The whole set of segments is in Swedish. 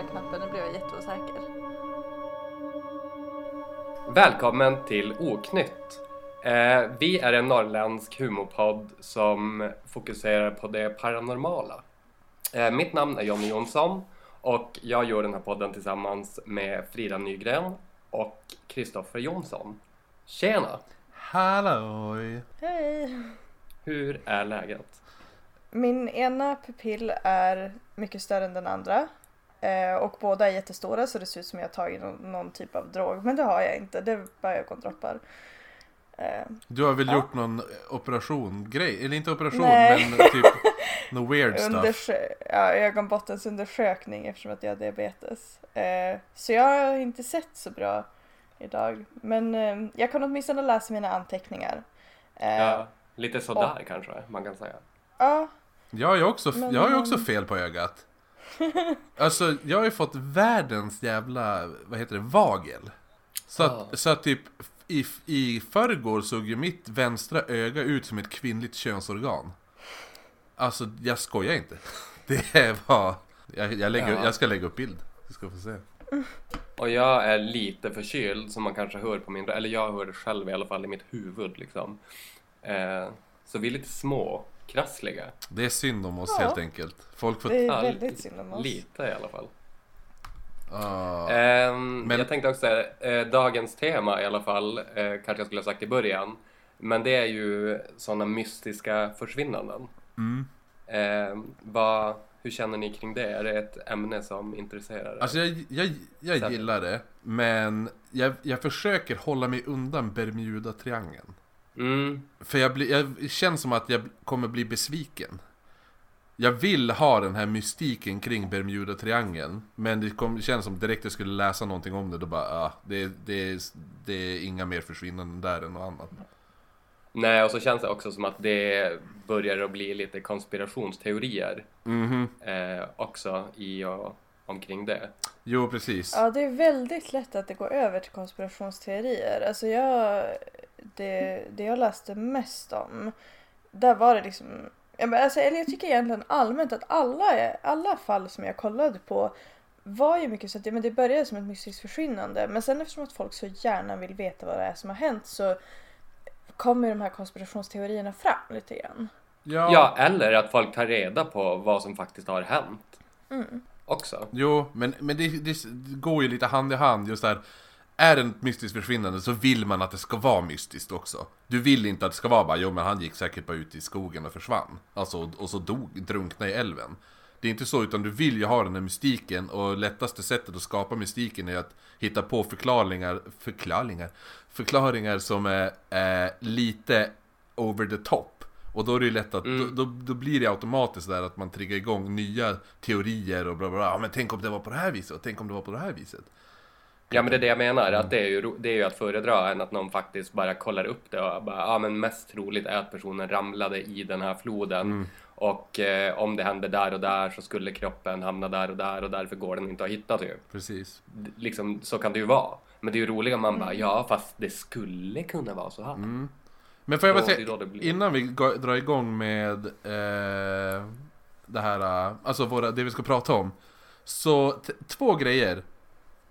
där knappen, nu blev jag jätteosäker. Välkommen till Oknytt! Eh, vi är en norrländsk humorpodd som fokuserar på det paranormala. Eh, mitt namn är Jonny Jonsson och jag gör den här podden tillsammans med Frida Nygren och Kristoffer Jonsson. Tjena! Halloj! Hej! Hur är läget? Min ena pupill är mycket större än den andra. Eh, och båda är jättestora så det ser ut som jag har tagit någon, någon typ av drog. Men det har jag inte, det är bara ögondroppar. Eh, Du har väl Ja. gjort någon operation grej? Eller inte operation Nej. men typ någon weird stuff. undersö- ja, ögonbottensundersökning eftersom att jag har diabetes. Eh, så jag har inte sett så bra idag. Men eh, jag kan åtminstone läsa mina anteckningar. Eh, Ja, lite sådär kanske man kan säga. ja, Jag har ju också, Men, jag har ju också fel på ögat. Alltså jag har ju fått världens jävla, vad heter det, vagel. Så att, Ah. så att typ i, i förrgår såg ju mitt vänstra öga ut som ett kvinnligt könsorgan. Alltså jag skojar inte. Det var, jag, jag, lägger, Ja. jag ska lägga upp bild. Du ska få se. Och jag är lite förkyld som man kanske hör på min eller jag hör det själv i alla fall i mitt huvud liksom. Eh, så vi är lite små, krassliga. Det är synd om oss Ja. helt enkelt. Folk får... det är väldigt synd om oss. Lite i alla fall. Ah. Ehm, Men- Jag tänkte också, eh, dagens tema i alla fall, eh, kanske jag skulle ha sagt i början. Men det är ju sådana mystiska försvinnanden. Mm. Ehm, vad, hur känner ni kring det? Är det ett ämne som intresserar er? Alltså jag, jag, jag gillar det, men jag, jag försöker hålla mig undan Bermuda-triangeln. Mm, För jag, blir, jag känns som att jag kommer bli besviken. Jag vill ha den här mystiken kring Bermuda-triangeln, men det, kom, det känns som direkt jag skulle läsa någonting om det, då bara, ah, det, det, det är inga mer försvinnanden där än något annat. nej, och så känns det också som att det börjar att bli lite konspirationsteorier Mhm, eh, också i och omkring det. jo precis. Ja, det är väldigt lätt att det går över till konspirationsteorier. Alltså jag, det, det jag läste mest om, där var det liksom, ja, alltså, eller jag tycker egentligen allmänt att alla, alla fall som jag kollade på var ju mycket så att det, men det började som ett mystiskt försvinnande. Men sen eftersom att folk så gärna vill veta vad det är som har hänt så kommer de här konspirationsteorierna fram lite grann. Ja, eller att folk tar reda på vad som faktiskt har hänt Mm. också. Jo, men, men det, det går ju lite hand i hand just där. Är det ett mystiskt försvinnande så vill man att det ska vara mystiskt också. Du vill inte att det ska vara bara, jo men han gick säkert bara ut i skogen och försvann. Alltså, och så dog, drunkna i älven. Det är inte så, utan du vill ju ha den här mystiken och lättaste sättet att skapa mystiken är att hitta på förklaringar, förklaringar, förklaringar som är, är lite over the top. Och då är det ju lätt att, Mm. då, då, då blir det automatiskt där att man triggar igång nya teorier och bla bla bla. Ja, men tänk om det var på det här viset och tänk om det var på det här viset. Ja men det är det jag menar, att det är ju, det är ju att föredra än att någon faktiskt bara kollar upp det och bara, ja men mest troligt är att personen ramlade i den här floden och eh, om det hände där och där så skulle kroppen hamna där och där och därför går den inte att hitta typ. Precis. D- Liksom, så kan det ju vara. Men det är ju roligt om man bara, ja fast det skulle kunna vara så här. Men får jag bara säga, innan vi ga- drar igång med eh, det här, eh, alltså våra, det vi ska prata om. Så två grejer.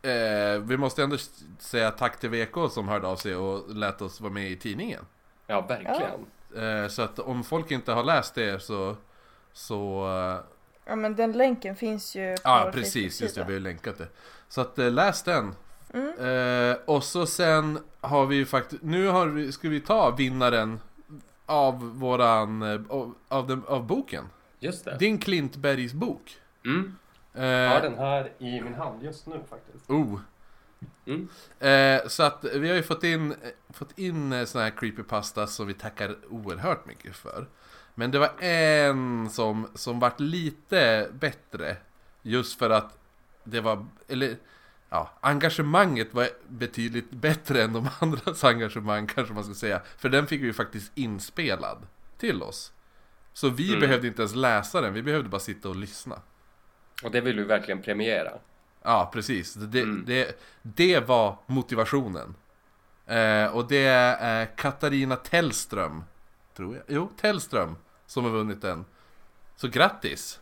Eh, vi måste ändå säga tack till VK som hörde av sig och lät oss vara med i tidningen. Ja verkligen. Eh, så att om folk inte har läst det så, så eh, Ja men den länken finns ju på Ja vår precis, just det, vi har länkat det. Så att eh, läs den. Mm. Eh, och så sen har vi ju faktiskt, nu har vi, ska vi ta vinnaren av våran, eh, av, av, den, av boken. Just det. Din Klintbergs bok. Mm. Eh, Jag har den här i min hand just nu faktiskt. Oh. Mm. Eh, så att vi har ju fått in, eh, fått in eh, såna här creepypasta som vi tackar oerhört mycket för. Men det var en som, som vart lite bättre. Just för att det var, eller ja, engagemanget var betydligt bättre än de andras engagemang kanske man ska säga. För den fick vi ju faktiskt inspelad till oss. Så vi Mm. behövde inte ens läsa den, vi behövde bara sitta och lyssna. Och det vill vi verkligen premiera. Ja, precis. Det, Mm. det, det var motivationen. Eh, och det är Katarina Tellström, tror jag. Jo, Tellström, som har vunnit den. Så grattis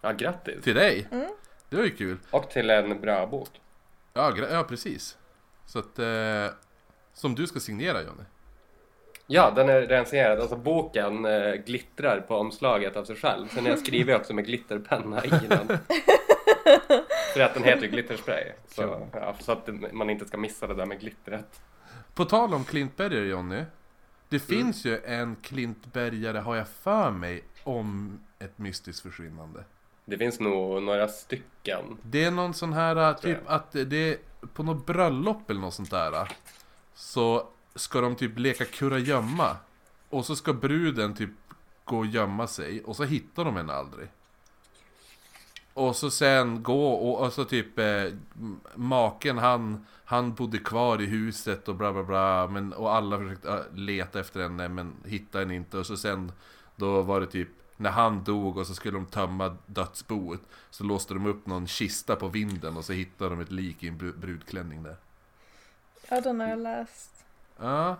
Ja, grattis! till dig! Det var ju kul. Och till en bra bok. Ja, ja precis. Så att... Eh, som du ska signera Jonny. Ja, den är redan signerad. Alltså boken eh, glittrar på omslaget av sig själv. Sen har jag skrivit också med glitterpenna i den. För att den heter ju glitterspray. Så, ja, så att man inte ska missa det där med glittret. På tal om klintbergare Jonny. Det Mm. finns ju en klintbergare har jag för mig om ett mystiskt försvinnande. Det finns nog några stycken. Det är någon sån här typ att det är på något bröllop eller något sånt där. Så ska de typ leka kurragömma. Och så ska bruden typ gå och gömma sig och så hittar de henne aldrig. Och så sen gå och, och så typ eh, maken han, han bodde kvar i huset och bla bla bla. Men, och alla försökte eh, leta efter henne men hittade henne inte. Och så sen då var det typ när han dog och så skulle de tömma dödsboet. Så låste de upp någon kista på vinden och så hittade de ett lik i en brudklänning där. Ja, den har jag läst. Ja,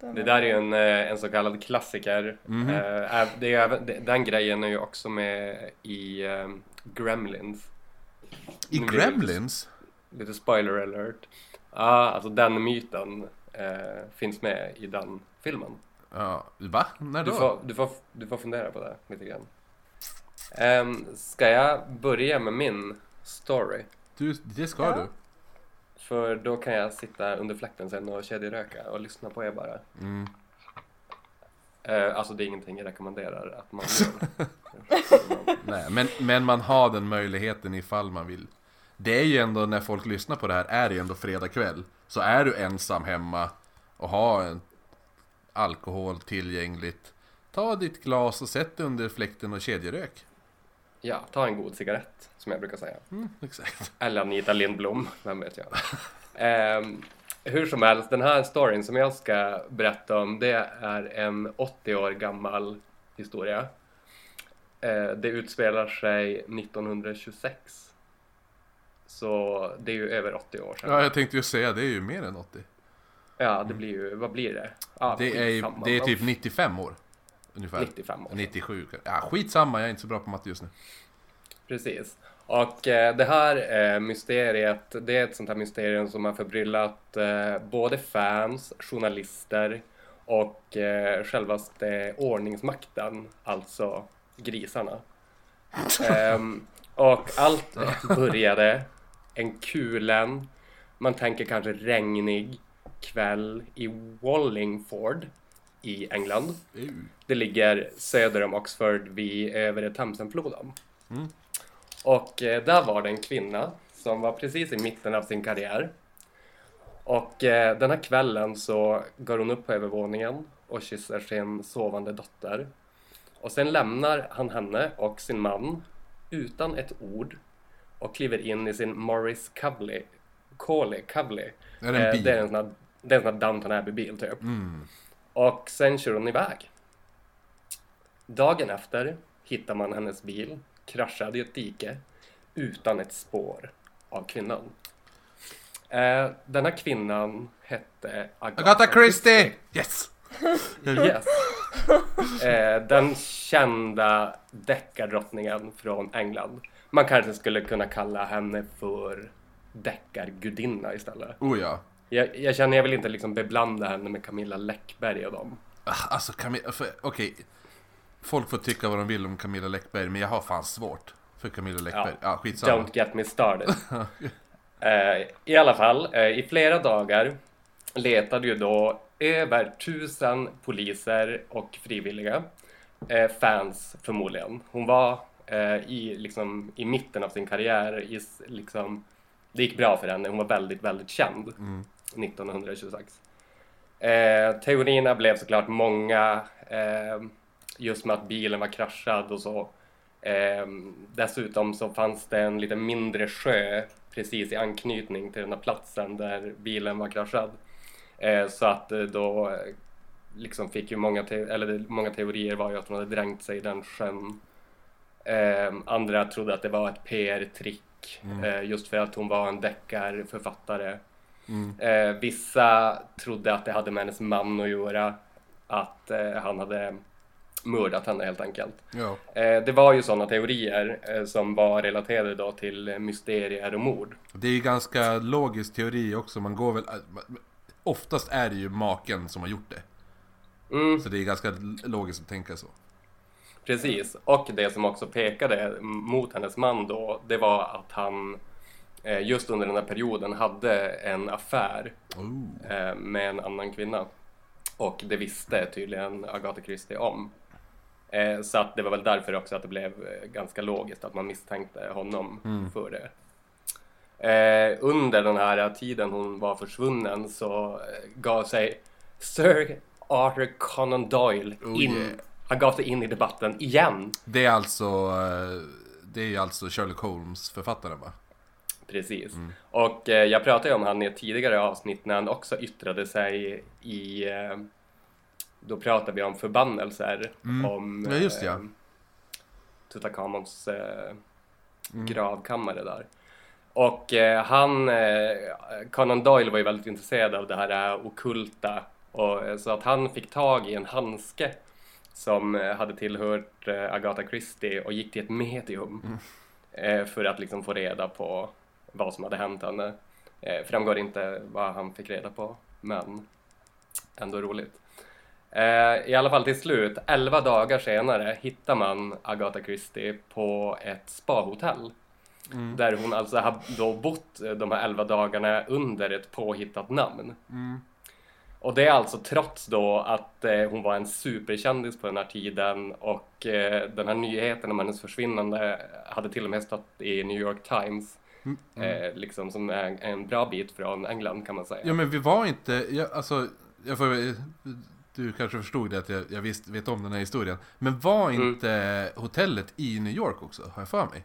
Det där är ju en, eh, en så kallad klassiker. Eh, är- det är, även- den grejen är ju också med i eh, Gremlins. i det lite- Gremlins? Lite spoiler alert. Ja, alltså den myten eh, finns med i den filmen. Ja, va? När Du då? får, du, får, du får fundera på det lite grann. Um, ska jag börja med min story? Du, det ska Ja. du. För då kan jag sitta under fläkten sen och kedjeröka och lyssna på er bara. Mm. Eh, alltså det är ingenting jag rekommenderar att man gör. Nej, men, men man har den möjligheten ifall man vill. Det är ju ändå när folk lyssnar på det här, är det ju ändå fredag kväll. Så är du ensam hemma och har en alkohol tillgängligt. Ta ditt glas och sätt det under fläkten och kedjerök. Ja, ta en god cigarett som jag brukar säga. Mm, exakt. Eller Anita Lindblom, vem vet jag. Ehm, hur som helst, den här storyn som jag ska berätta om det är en 80 år gammal historia. Eh, det utspelar sig 1926. Så det är ju över 80 år sedan. Ja, jag tänkte ju säga, det är ju mer än 80. Ja, det blir ju, vad blir det? Ja, Det är, det är typ 95 år. Ungefär. 95 år. 97. Ja, skitsamma, jag är inte så bra på matte just nu. Precis. Och eh, det här eh, mysteriet, det är ett sånt här mysterium som har förbryllat eh, både fans, journalister och eh, självaste ordningsmakten, alltså grisarna. Ehm, och allt började en kulen, man tänker kanske regnig kväll i Wallingford i England. Uh. Det ligger söder om Oxford vid övre Themsenfloden. Mm. Och eh, där var det en kvinna som var precis i mitten av sin karriär. Och eh, den här kvällen så går hon upp på övervåningen och kysser sin sovande dotter. Och sen lämnar han henne och sin man utan ett ord och kliver in i sin Morris. Är det en Eh? Det är en sån här, det är en sån här Downton Abbey-bil typ. Mm. Och sen kör hon iväg. Dagen efter hittar man hennes bil kraschad i ett dike utan ett spår av kvinnan. Eh, denna kvinnan hette Agatha, Agatha Christie! Yes! Yes. Eh, den kända deckardrottningen från England. Man kanske skulle kunna kalla henne för deckargudinna istället. Oh ja. Jag, jag känner jag vill inte liksom beblanda henne med Camilla Läckberg och dem. Ah, Alltså Camilla, okej. Folk får tycka vad de vill om Camilla Läckberg, men jag har fan svårt för Camilla Läckberg. Ja, skitsamma. Don't get me started. Eh, I alla fall, eh, i flera dagar letade ju då över tusen poliser och frivilliga. Eh, fans förmodligen. Hon var i, liksom, i mitten av sin karriär. I, liksom, det gick bra för henne. Hon var väldigt, väldigt känd 1926. Eh, teorierna blev såklart många. Eh, just med att bilen var kraschad och så. Eh, dessutom så fanns det en lite mindre sjö precis i anknytning till den här platsen där bilen var kraschad. Eh, så att eh, då eh, liksom fick ju många, te- eller många teorier var ju att hon hade dränkt sig i den sjön. Andra trodde att det var ett PR-trick eh, just för att hon var en deckarförfattare. Eh, vissa trodde att det hade med hennes man att göra. Att eh, han hade mördat henne helt enkelt. Ja. Eh, det var ju sådana teorier eh, som var relaterade då till eh, mysterier och mord. Det är ju ganska logisk teori också. Man går väl... Oftast är det ju maken som har gjort det. Mm, Så det är ganska logiskt att tänka så. precis. Och det som också pekade mot hennes man då, det var att han eh, just under den här perioden hade en affär Oh. eh, med en annan kvinna. Och det visste tydligen Agatha Christie om. Eh, så att det var väl därför också att det blev eh, ganska logiskt att man misstänkte honom för det. Eh, under den här tiden hon var försvunnen så eh, gav sig Sir Arthur Conan Doyle Oh, in, yeah. han gav sig in i debatten igen. Det är alltså... eh, Det är alltså Sherlock Holmes författaren va? Precis. Och eh, jag pratade ju om han i ett tidigare avsnitt när han också yttrade sig i... Eh, då pratade vi om förbannelser. Om Ja, just det, ja. eh, Tutankhamons eh, gravkammare där. Och eh, han, eh, Conan Doyle var ju väldigt intresserad av det här eh, okulta. Och, så att han fick tag i en handske som hade tillhört Agatha Christie och gick till ett medium eh, för att liksom få reda på vad som hade hänt henne. Eh, framgår inte vad han fick reda på, men ändå roligt. Eh, I alla fall till slut, 11 dagar senare, hittar man Agatha Christie på ett spahotell. Där hon alltså har då bott de här 11 dagarna under ett påhittat namn. Och det är alltså trots då att eh, hon var en superkändis på den här tiden och eh, den här nyheten om hennes försvinnande hade till och med stått i New York Times. Eh, liksom som är en bra bit från England kan man säga. Ja men vi var inte... Jag, alltså, jag får, du kanske förstod det att jag, jag visst, vet om den här historien. Men var Mm. inte hotellet i New York också? Har jag för mig?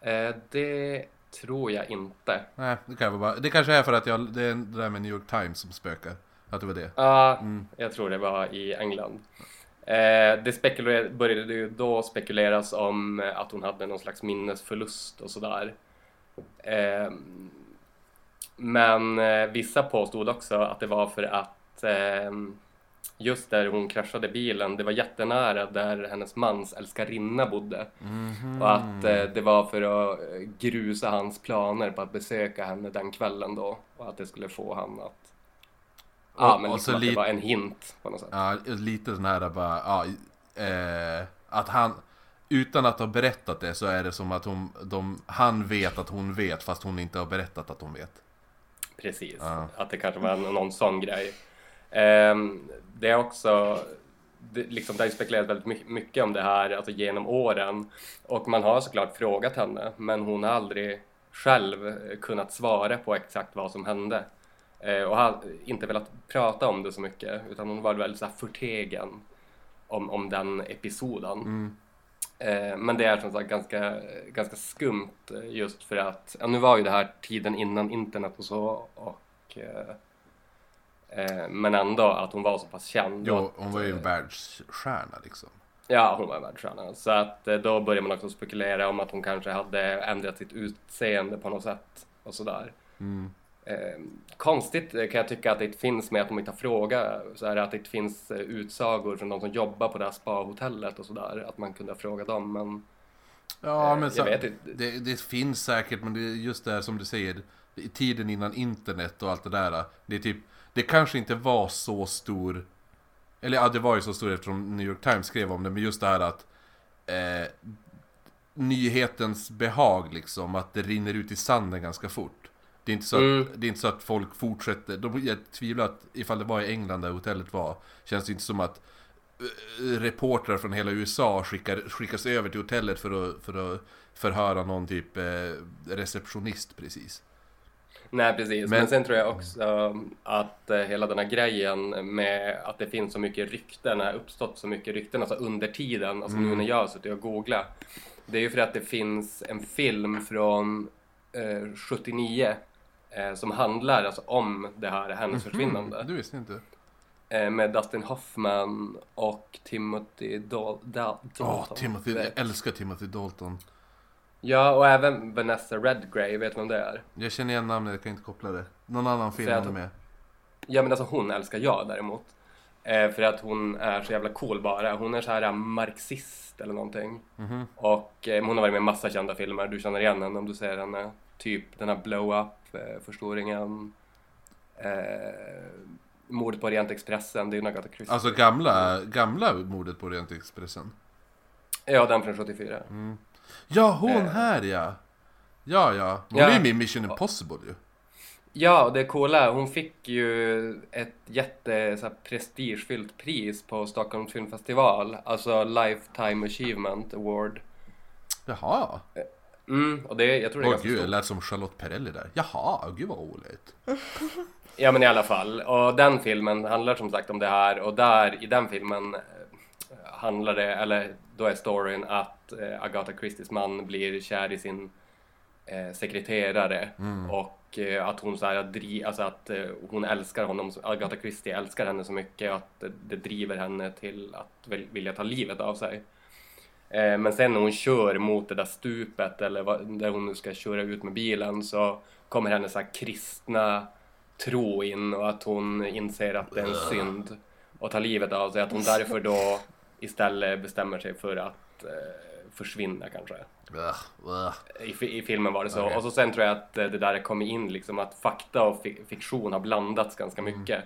Eh, det tror jag inte. Nej, det kan bara... Det kanske är för att jag, det är det där med New York Times som spökar. Att det var det. Ja, jag tror det var i England. Eh, det spekuler- började ju då spekuleras om eh, att hon hade någon slags minnesförlust och sådär. Eh, men eh, vissa påstod också att det var för att eh, just där hon kraschade bilen, det var jättenära där hennes mans älskarinna bodde. Och att eh, det var för att eh, grusa hans planer på att besöka henne den kvällen då. Och att det skulle få han att... Ja, Och- men liksom att det var en hint på något sätt. Ja, lite sån här bara... Ja, eh, att han... Utan att ha berättat det så är det som att hon, de, han vet att hon vet fast hon inte har berättat att hon vet. Precis, Ja. att det kanske var någon, någon sån grej. Ehm, det är också, det, liksom, det har ju spekulerats väldigt my- mycket om det här alltså, genom åren och man har såklart frågat henne men hon har aldrig själv eh, kunnat svara på exakt vad som hände. Eh, och har inte velat prata om det så mycket utan hon var väldigt så här, förtegen om, om den episoden. Eh, Men det är som sagt ganska, ganska skumt eh, just för att, ja, nu var ju det här tiden innan internet och så och eh, men ändå att hon var så pass känd. Jo, att, hon var ju en världsstjärna liksom. Ja, hon var en världsstjärna. Så att då börjar man också spekulera om att hon kanske hade ändrat sitt utseende på något sätt och sådär. Mm. Eh, konstigt eh, kan jag tycka att det inte finns med att de inte har frågat, så här, att det inte finns eh, utsagor från de som jobbar på det här spahotellet och sådär, att man kunde fråga dem, men Ja, Eh, men så, det, det finns säkert, men det är just det här som du säger. Tiden innan internet och allt det där. Det är typ, det kanske inte var så stor. Eller ja, det var ju så stor eftersom New York Times skrev om det. Men just det här att eh, nyhetens behag liksom, att det rinner ut i sanden ganska fort. Det är inte så att, Mm. det är inte så att folk fortsätter. De, jag tvivlar att ifall det var i England där hotellet var, känns det inte som att eh, reportrar från hela USA skickar, skickas över till hotellet för att, för att förhöra någon typ eh, receptionist precis. Nej precis, men, Men- sen tror jag också att eh, hela den här grejen med att det finns så mycket rykten, har uppstått så mycket rykten alltså under tiden, alltså nu när jag har suttit och googlat. Det är ju för att det finns en film från eh, 79 eh, som handlar alltså om det här hennes försvinnande. Du visste inte? Eh, med Dustin Hoffman och Timothy Dal- Dal- Dalton. Timothy, jag älskar Timothy Dalton. Ja, och även Vanessa Redgrave, vet du vem det är? Jag känner igen namnet, jag kan inte koppla det. Någon annan film att- är med. Ja men alltså hon älskar jag däremot. Eh, för att hon är så jävla cool bara. Hon är så här marxist eller någonting. Mhm. Och eh, hon har varit med i massa kända filmer. Du känner igen henne om du ser henne. Typ den här Blow Up, eh, Förstoringen. Eh, Mordet på Orientexpressen, det är ju en Agatha Christie. Alltså gamla, gamla mordet på Orientexpressen. Ja, den från 74. Ja, hon Eh. här ja! Ja, ja. Hon Ja. är ju med i Mission Impossible ju. Ja, och det coola, hon fick ju ett jätte så här, prestigefyllt pris på Stockholms filmfestival. Alltså Lifetime Achievement Award. Jaha. Mm, och det, jag tror det är Åh ganska gud, det lät som Charlotte Perrelli där. Jaha, gud vad roligt. Ja men i alla fall. Och den filmen handlar som sagt om det här och där i den filmen eh, handlar det, eller då är storyn att eh, Agatha Christies man blir kär i sin eh, sekreterare och eh, att hon så här, dri, alltså att eh, hon älskar honom, Agatha Christie älskar henne så mycket att det, driver henne till att vilja ta livet av sig. Eh, Men sen när hon kör mot det där stupet eller där hon nu ska köra ut med bilen så kommer hennes så kristna tro in och att hon inser att det är en synd och tar livet av sig. Att hon därför då istället bestämmer sig för att eh, försvinna kanske. Ugh, ugh. I, I filmen var det så. Okej. Och så sen tror jag att eh, det där kommer in liksom att fakta och fi- fiktion har blandats ganska mycket.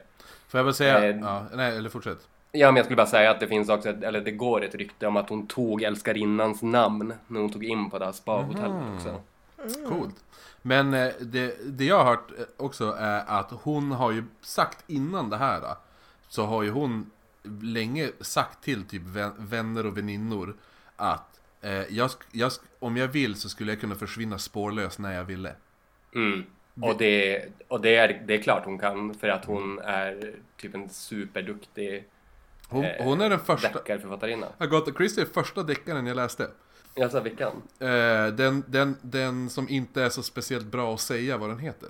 Får jag bara säga, Eh, ja, nej eller fortsätt. Ja, men jag skulle bara säga att det finns också, ett, eller det går ett rykte om att hon tog älskarinnans namn när hon tog in på det här spahotellet också. Coolt. Men eh, det, det jag har hört eh, också är att hon har ju sagt innan det här eh, så har ju hon länge sagt till typ vän- vänner och väninnor att eh, jag, jag, om jag vill så skulle jag kunna försvinna spårlöst när jag ville. Mm. Och, det, och det, är, det är klart hon kan för att hon är typ en superduktig Hon, Eh, hon är den första, deckarförfattarinna. Agatha Christie är första deckaren jag läste. Alltså vilken? Eh, den, den, den som inte är så speciellt bra att säga vad den heter.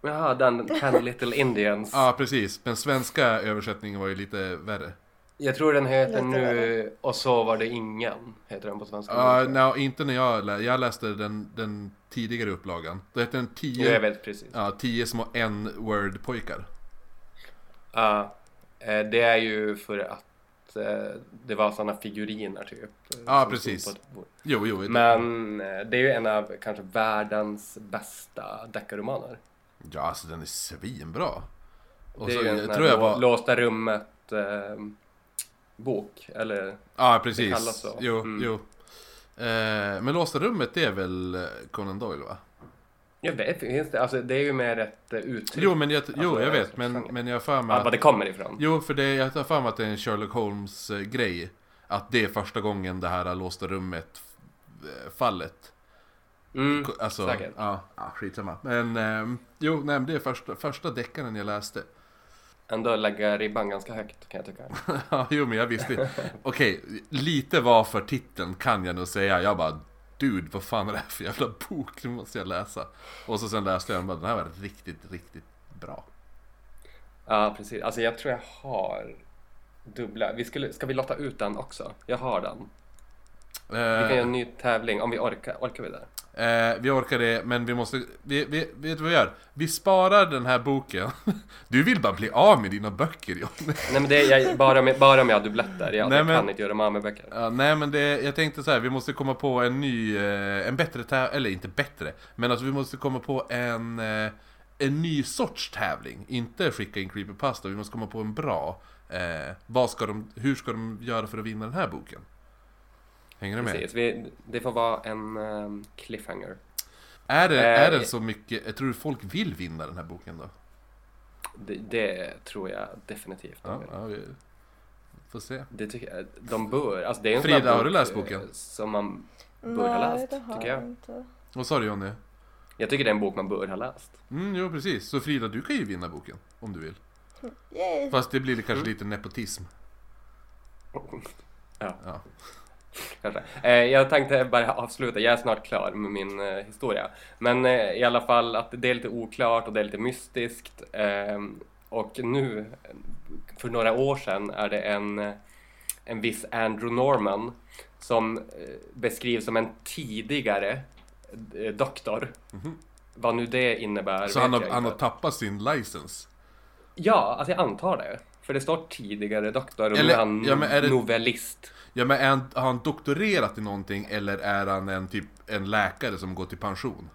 Jaha, den Ten Little Indians. Ja, precis. Den svenska översättningen var ju lite värre. Jag tror den heter Lite nu värre. Och så var det ingen, heter den på svenska. Ja, no, inte när jag läste. Jag läste den, den tidigare upplagan. Då hette den Jo, jag 10, vet precis. ja, 10 små n-word pojkar. Ja, eh, det är ju för att eh, det var sådana figuriner typ. eh, Ja, som precis. Jo, jo. Men eh, det är ju en av kanske världens bästa deckarromaner. Ja, alltså den är svinbra. Och Det är så, ju en jag tror jag var... låsta rummet eh, bok, eller Ja, det precis. kallas så. Jo, Mm. jo. Eh, men Låsta rummet det är väl eh, Conan Doyle va? Jag vet finns det, alltså det är ju mer ett eh, uttryck. Jo, men jag, jo, Alltså, jag vet. Men, genre. men jag har för mig att... var det kommer ifrån. Jo, för det, jag tar för mig att det är en Sherlock Holmes-grej. Att det är första gången det här låsta rummet-fallet. Mm, Alltså, säkert. ja, ja, skitsamma. Men, ehm, jo, nej, det är första, första deckaren jag läste. Ändå lägga ribban ganska högt kan jag tycka. Ja, jo, men jag visste Okej, lite var för titeln kan jag nog säga. Jag bara, dude, vad fan är det här för jävla bok? Nu måste jag läsa. Och så sen läste jag den och bara, den här var riktigt, riktigt bra. Ja, precis. Alltså jag tror jag har dubbla. Vi skulle, ska vi lotta ut den också? Jag har den. Vi kan göra en ny tävling om vi orkar. Orkar vi det? Eh, vi orkar det, men vi måste... Vi, vi, vet du vad vi gör? Vi sparar den här boken. Du vill bara bli av med dina böcker, John. Nej men det är jag, bara, med, bara om jag har dubbletter. Jag, Nej, jag men- kan inte göra mig av med böcker. Ja, nej men det, jag tänkte så här, vi måste komma på en ny, eh, en bättre tävling, eller inte bättre, men alltså vi måste komma på en, eh, en ny sorts tävling. Inte skicka in creepypasta, vi måste komma på en bra. Eh, vad ska de, hur ska de göra för att vinna den här boken? Hänger du med? Precis. Vi, det får vara en ehm, cliffhanger. Är, det, Eh, är den så mycket, jag tror du folk vill vinna den här boken då? Det, det tror jag definitivt. de Ja, ja vi får se. Det tycker jag. De bör. Alltså det är en Frida, har du läst eh, boken? Som man bör ha Nej, läst, det har tycker jag jag. inte. Vad sa du Jonny? Jag tycker det är en bok man bör ha läst. Mm, jo precis. Så Frida, du kan ju vinna boken. Om du vill. Yay! Fast det blir kanske Mm. lite nepotism. Ja. Ja. Kanske. Eh, jag tänkte bara avsluta, jag är snart klar med min eh, historia. Men eh, i alla fall att det är lite oklart och det är lite mystiskt. Eh, och nu, för några år sedan, är det en, en viss Andrew Norman som eh, beskrivs som en tidigare eh, doktor. Vad nu det innebär. Så han har, han har tappat sin license? Ja, alltså jag antar det. För det står tidigare doktor och Eller- nu är han ja, är det- novellist. Ja men han, har han doktorerat i någonting eller är han en typ en läkare som går till pension?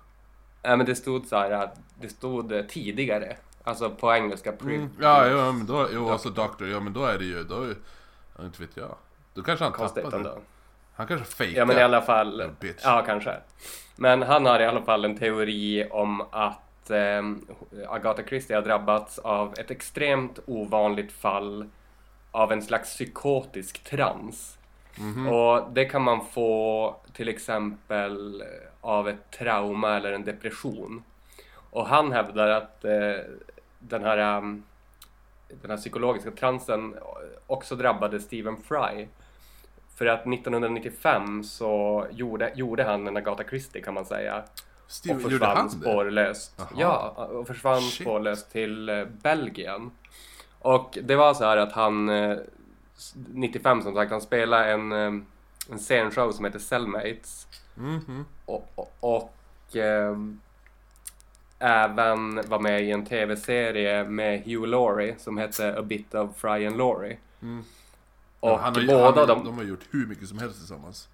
Ja, men det stod så här att det stod eh, tidigare. Alltså på engelska. Pre- Mm, ja, ja men då, jo alltså doktor, ja men då är det ju, då, är- ja, inte vet jag. Då kanske han tappade. ändå. Han kanske fejkar. Ja men i alla fall. Ja kanske. Men han har i alla fall en teori om att eh, Agatha Christie har drabbats av ett extremt ovanligt fall av en slags psykotisk trans. Mhm. Och det kan man få till exempel av ett trauma eller en depression. Och han hävdar att eh, den här um, den här psykologiska transen också drabbade Stephen Fry. För att 1995 så gjorde, gjorde han en Agatha Christie kan man säga. Steve, och försvann spårlöst. Ja, och försvann Shit. spårlöst till eh, Belgien. Och det var så här att han eh, 95 som sagt, han spelade en, eh, en scenshow som heter Cellmates. Mhm. Och, och, och ehm, även var med i en tv-serie med Hugh Laurie som hette A Bit of Fry and Laurie. Mm. Och Ja, han har, båda han, de... de har gjort hur mycket som helst tillsammans.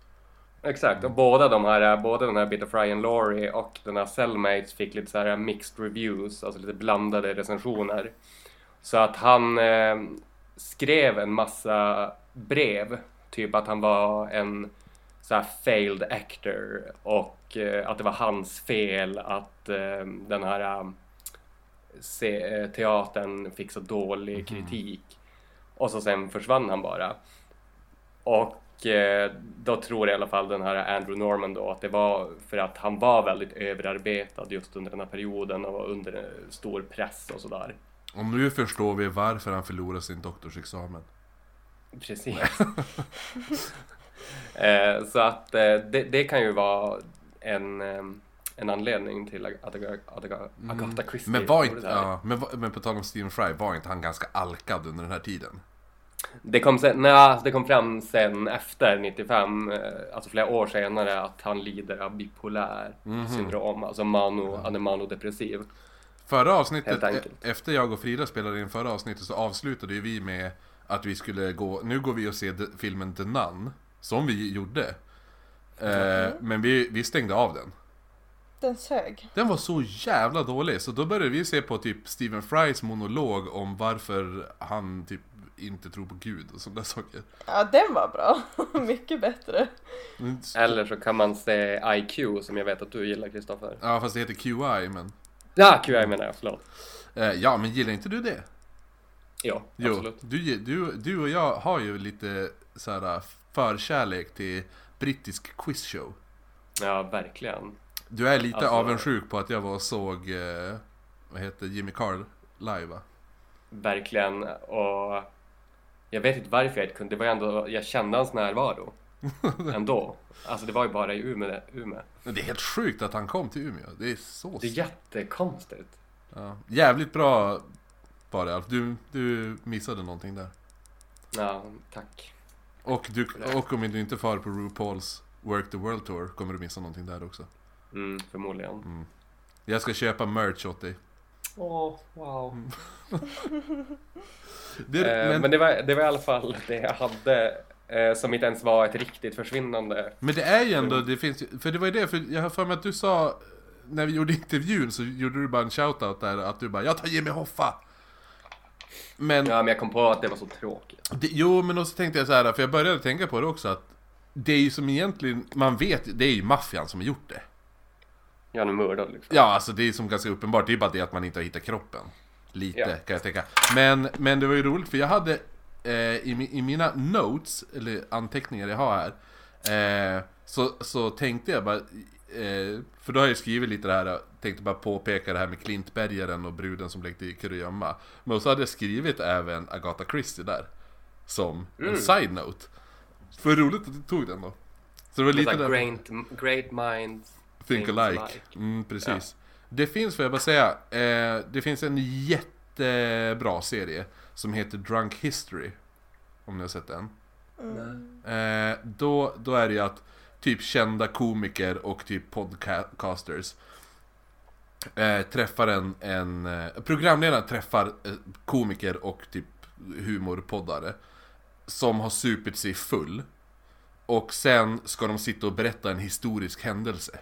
Exakt, och båda de här, både den här Bit of Fry and Laurie och den här Cellmates fick lite så här mixed reviews, alltså lite blandade recensioner. Så att han eh, skrev en massa brev, typ att han var en så här failed actor och eh, att det var hans fel att eh, den här eh, se, teatern fick så dålig kritik. Och så sen försvann han bara. Och eh, då tror i alla fall den här Andrew Norman då att det var för att han var väldigt överarbetad just under den här perioden och var under stor press och sådär. Och nu förstår vi varför han förlorade sin doktorsexamen. Precis. eh, så att eh, det, det kan ju vara en, eh, en anledning till att Aga- Aga- Agatha Christie Men var inte, ja, men, men på tal om Stephen Fry, var inte han ganska alkad under den här tiden? Det kom, sen, nej, det kom fram sen efter 95, eh, alltså flera år senare, att han lider av bipolär Mhm. syndrom, alltså mano, han är manodepressiv. Förra avsnittet, e- efter jag och Frida spelade in förra avsnittet så avslutade ju vi med att vi skulle gå, nu går vi och ser de, filmen The Nun, som vi gjorde. Eh, men vi, vi stängde av den. Den sög. Den var så jävla dålig, så då började vi se på typ Stephen Frys monolog om varför han typ inte tror på Gud och sådana saker. Ja, den var bra. Mycket bättre. Mm, Eller så kan man se IQ, som jag vet att du gillar Kristoffer. Ja, fast det heter QI, men... Ja, QI menar jag, förlåt. Eh, ja, men gillar inte du det? Ja, Jo, absolut. du, du, du och jag har ju lite så här förkärlek till brittisk quizshow. Ja, verkligen. Du är lite Alltså- avundsjuk på att jag var och såg, eh, vad heter Jimmy Carl live va? Verkligen. Och jag vet inte varför jag inte kunde. Det var ändå, jag kände hans närvaro. Ändå. Alltså det var ju bara i Umeå. Umeå. Men Det är helt sjukt att han kom till Umeå, det är så... Det är jättekonstigt. ja. Jävligt bra var det Alf, du, du missade någonting där. Ja, tack. Och, du, och om du inte far på RuPaul's Work the World Tour kommer du missa någonting där också. Mm, förmodligen. Jag ska köpa merch åt dig. Åh, wow. Det, Eh, men men, det, var, det var i alla fall det jag hade eh, som inte ens var ett riktigt försvinnande. men det är ju ändå, det finns ju- för det var ju det, för jag har för mig att du sa när vi gjorde intervjun så gjorde du bara en shoutout där att du bara 'Jag tar Jimmy Hoffa' Men, Ja, men jag kom på att det var så tråkigt. det, jo men också tänkte jag så här, för jag började tänka på det också att Det är ju som egentligen, man vet, det är ju maffian som har gjort det Jag är mördad liksom. Ja, alltså det är som ganska uppenbart, det är bara det att man inte har hittat kroppen Lite, Ja. kan jag tänka Men, men det var ju roligt för jag hade i, mi- I mina notes, eller anteckningar jag har här eh, så, så tänkte jag bara eh, För då har jag skrivit lite det här, tänkte bara påpeka det här med Klintbergaren och bruden som lekte i kurragömma Men så hade jag skrivit även Agatha Christie där Som en Mm. side-note För roligt att du tog den då Så det var Lite där great, great minds Think Think alike. alike. Mm, precis. Det finns, får jag bara säga, eh, det finns en jättebra serie som heter Drunk History. Om ni har sett den. Eh, då, då är det ju att typ kända komiker och typ podcasters eh, träffar en, en eh, programledaren träffar komiker och typ humorpoddare. Som har supit sig full. Och sen ska de sitta och berätta en historisk händelse.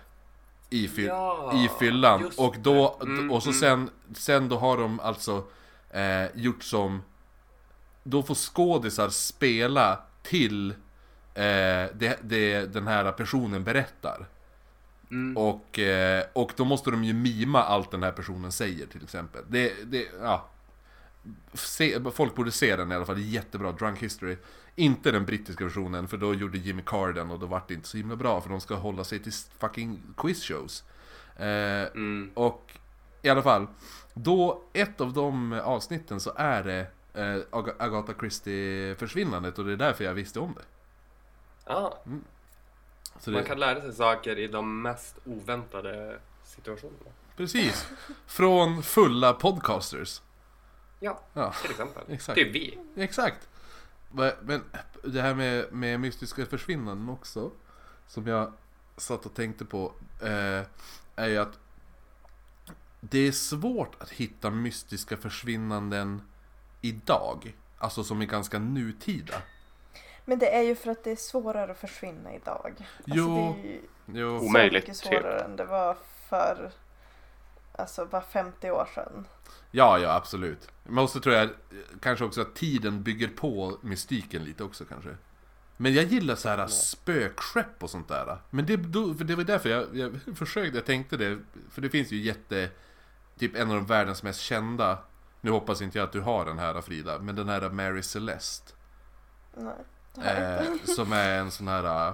I, fy- Ja, i fyllan. Och då. Mm, och så mm. sen, sen då har de alltså eh, gjort som Då får skådisar spela till eh, det, det den här personen berättar. Mm. Och, eh, och då måste de ju mima allt den här personen säger till exempel. Det, det, ja. Se, folk borde se den i alla fall, jättebra. Drunk History. Inte den brittiska versionen, för då gjorde Jimmy Carr den och då vart det inte så himla bra, för de ska hålla sig till fucking quizshows. Eh, Mm. och i alla fall, då, ett av de avsnitten så är det eh, Ag- Agatha Christie försvinnandet och det är därför jag visste om det. Ah, Så man det kan lära sig saker i de mest oväntade situationerna. Precis. Från fulla podcasters. Ja, Ja, till exempel. Exakt. Typ vi. exakt. Men det här med, med mystiska försvinnanden också, som jag satt och tänkte på, eh, är ju att det är svårt att hitta mystiska försvinnanden idag. Alltså som är ganska nutida. Men det är ju för att det är svårare att försvinna idag. Alltså Jo. det är ju Jo, så Omöjligt, mycket typ. svårare än det var för alltså bara 50 år sedan. ja, ja absolut. Men också tror jag kanske också att tiden bygger på mystiken lite också kanske. Men jag gillar så här spökskepp och sånt där. Men det, då, för det var därför jag, jag försökte, jag tänkte det. För det finns ju jätte, typ en av de världens mest kända. Nu hoppas inte jag att du har den här Frida, men den här Mary Celeste. Nej. det har jag Eh, inte. som är en sån här, eh,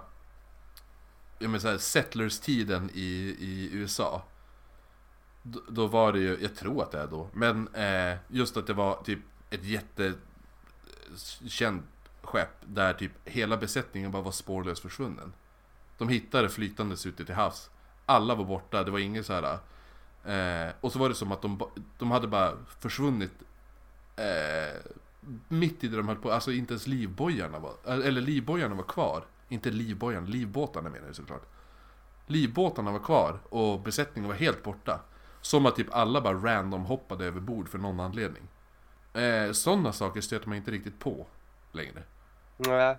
ja men så här settlers-tiden i, i USA. Då, då var det ju, jag tror att det är då, men eh, just att det var typ ett jättekänt skepp där typ hela besättningen bara var spårlöst försvunnen. De hittade flytandes ute till havs. Alla var borta, det var ingen så här. Eh, och så var det som att de, de hade bara försvunnit eh, mitt i det de höll på, alltså inte ens livbojarna var, eh, eller livbojarna var kvar. Inte livbojarna, livbåtarna menar jag såklart. Livbåtarna var kvar och besättningen var helt borta. Som att typ alla bara random hoppade över bord för någon anledning. Eh, Sådana saker stöter man inte riktigt på längre. Nej,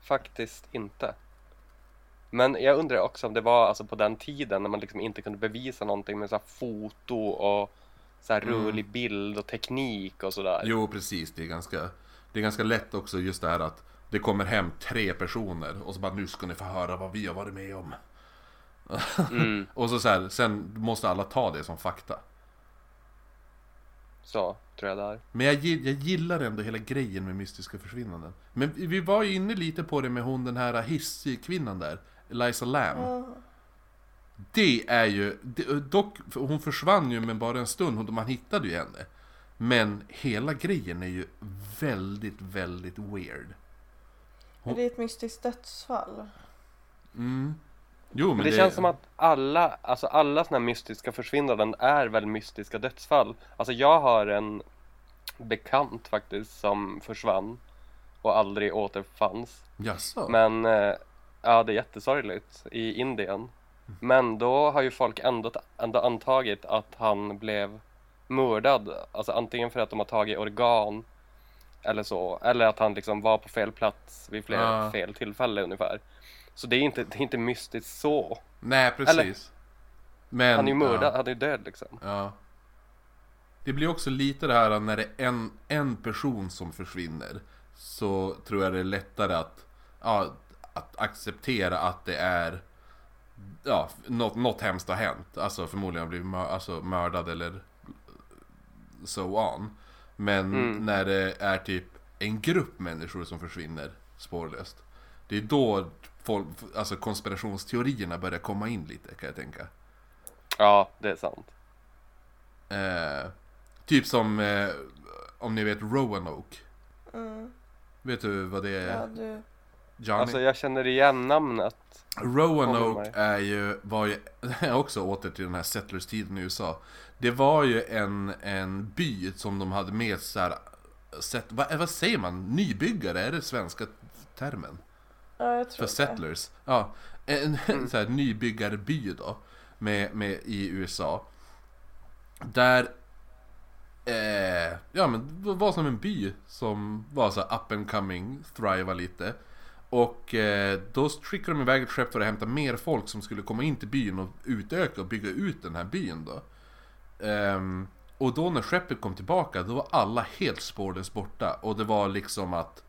faktiskt inte. Men jag undrar också om det var alltså på den tiden när man liksom inte kunde bevisa någonting med så här foto och så här Mm. rörlig bild och teknik och sådär. Jo precis, det är ganska Det är ganska lätt också just det här att Det kommer hem tre personer och så bara nu ska ni få höra vad vi har varit med om. Mm, Och så, så här, sen måste alla ta det som fakta. så tror jag det är. Men jag, jag gillar ändå hela grejen med mystiska försvinnanden. Men vi var ju inne lite på det med hon den här hisskvinnan där, Eliza Lam. Ja. Det är ju, det, dock, hon försvann ju men bara en stund, hon- man hittade ju henne. Men hela grejen är ju väldigt, väldigt weird. Är det ett mystiskt dödsfall? Mm. Jo men, Men det, känns som att alla, alltså alla såna här mystiska försvinnanden är väl mystiska dödsfall. Alltså jag har en bekant faktiskt som försvann och aldrig återfanns. Jaså? Men eh, ja, det är jättesorgligt i Indien. Men då har ju folk ändå, ändå antagit att han blev mördad. Alltså antingen för att de har tagit organ eller så. Eller att han liksom var på fel plats vid flera Ah. fel tillfälle ungefär. Så det är inte, det är inte mystiskt så. Nej precis. Men, Han är ju mördad, Ja, han är ju död liksom. ja. Det blir också lite det här när det är en, en person som försvinner. Så tror jag det är lättare att, ja, att acceptera att det är Ja, något, något hemskt har hänt. Alltså förmodligen har blivit mör, alltså, mördad eller so on. Men Mm. när det är typ en grupp människor som försvinner spårlöst. Det är då folk, alltså konspirationsteorierna börjar komma in lite kan jag tänka. Ja, det är sant. Eh, typ som, eh, om ni vet Roanoke. Mm. Vet du vad det är? Ja, du... Johnny? Alltså jag känner igen namnet. Roanoke är ju, var ju, också åter till den här settlers-tiden i USA. Det var ju en, en by som de hade med så här, set, vad, vad säger man? Nybyggare, är det svenska termen? Ja, jag tror För det. settlers. Ja, en Mm. så här nybyggarby då. Med, med, I USA. Där Eh, ja men det var som en by som var så up and coming, thriva lite. Och eh, då skickade de iväg ett skepp för att hämta mer folk som skulle komma in till byn och utöka och bygga ut den här byn då. Ehm, och då när skeppet kom tillbaka då var alla helt spårlöst borta. Och det var liksom att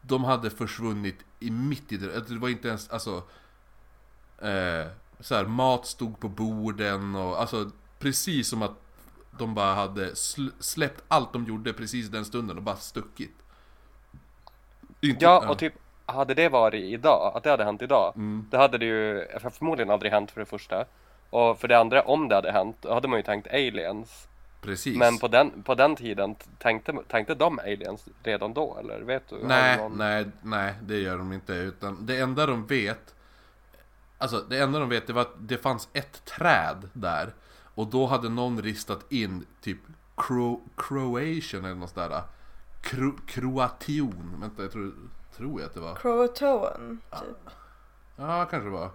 de hade försvunnit i mitt i det. Det var inte ens, alltså... Eh, så här, mat stod på borden och alltså precis som att de bara hade sl- släppt allt de gjorde precis den stunden och bara stuckit. Inte- Ja, och typ hade det varit idag, att det hade hänt idag, Mm. det hade det ju förmodligen aldrig hänt för det första. Och för det andra, om det hade hänt, då hade man ju tänkt aliens. Precis. Men på den, på den tiden, tänkte, tänkte de aliens redan då, eller vet du? Nej, någon- nej, nej, det gör de inte. Utan det enda de vet Alltså det enda de vet det var att det fanns ett träd där Och då hade någon ristat in typ Cro Croatian eller något sådär Kro Kroation, vänta jag tror, tror jag att det var Croatoan, typ. Ja kanske det var,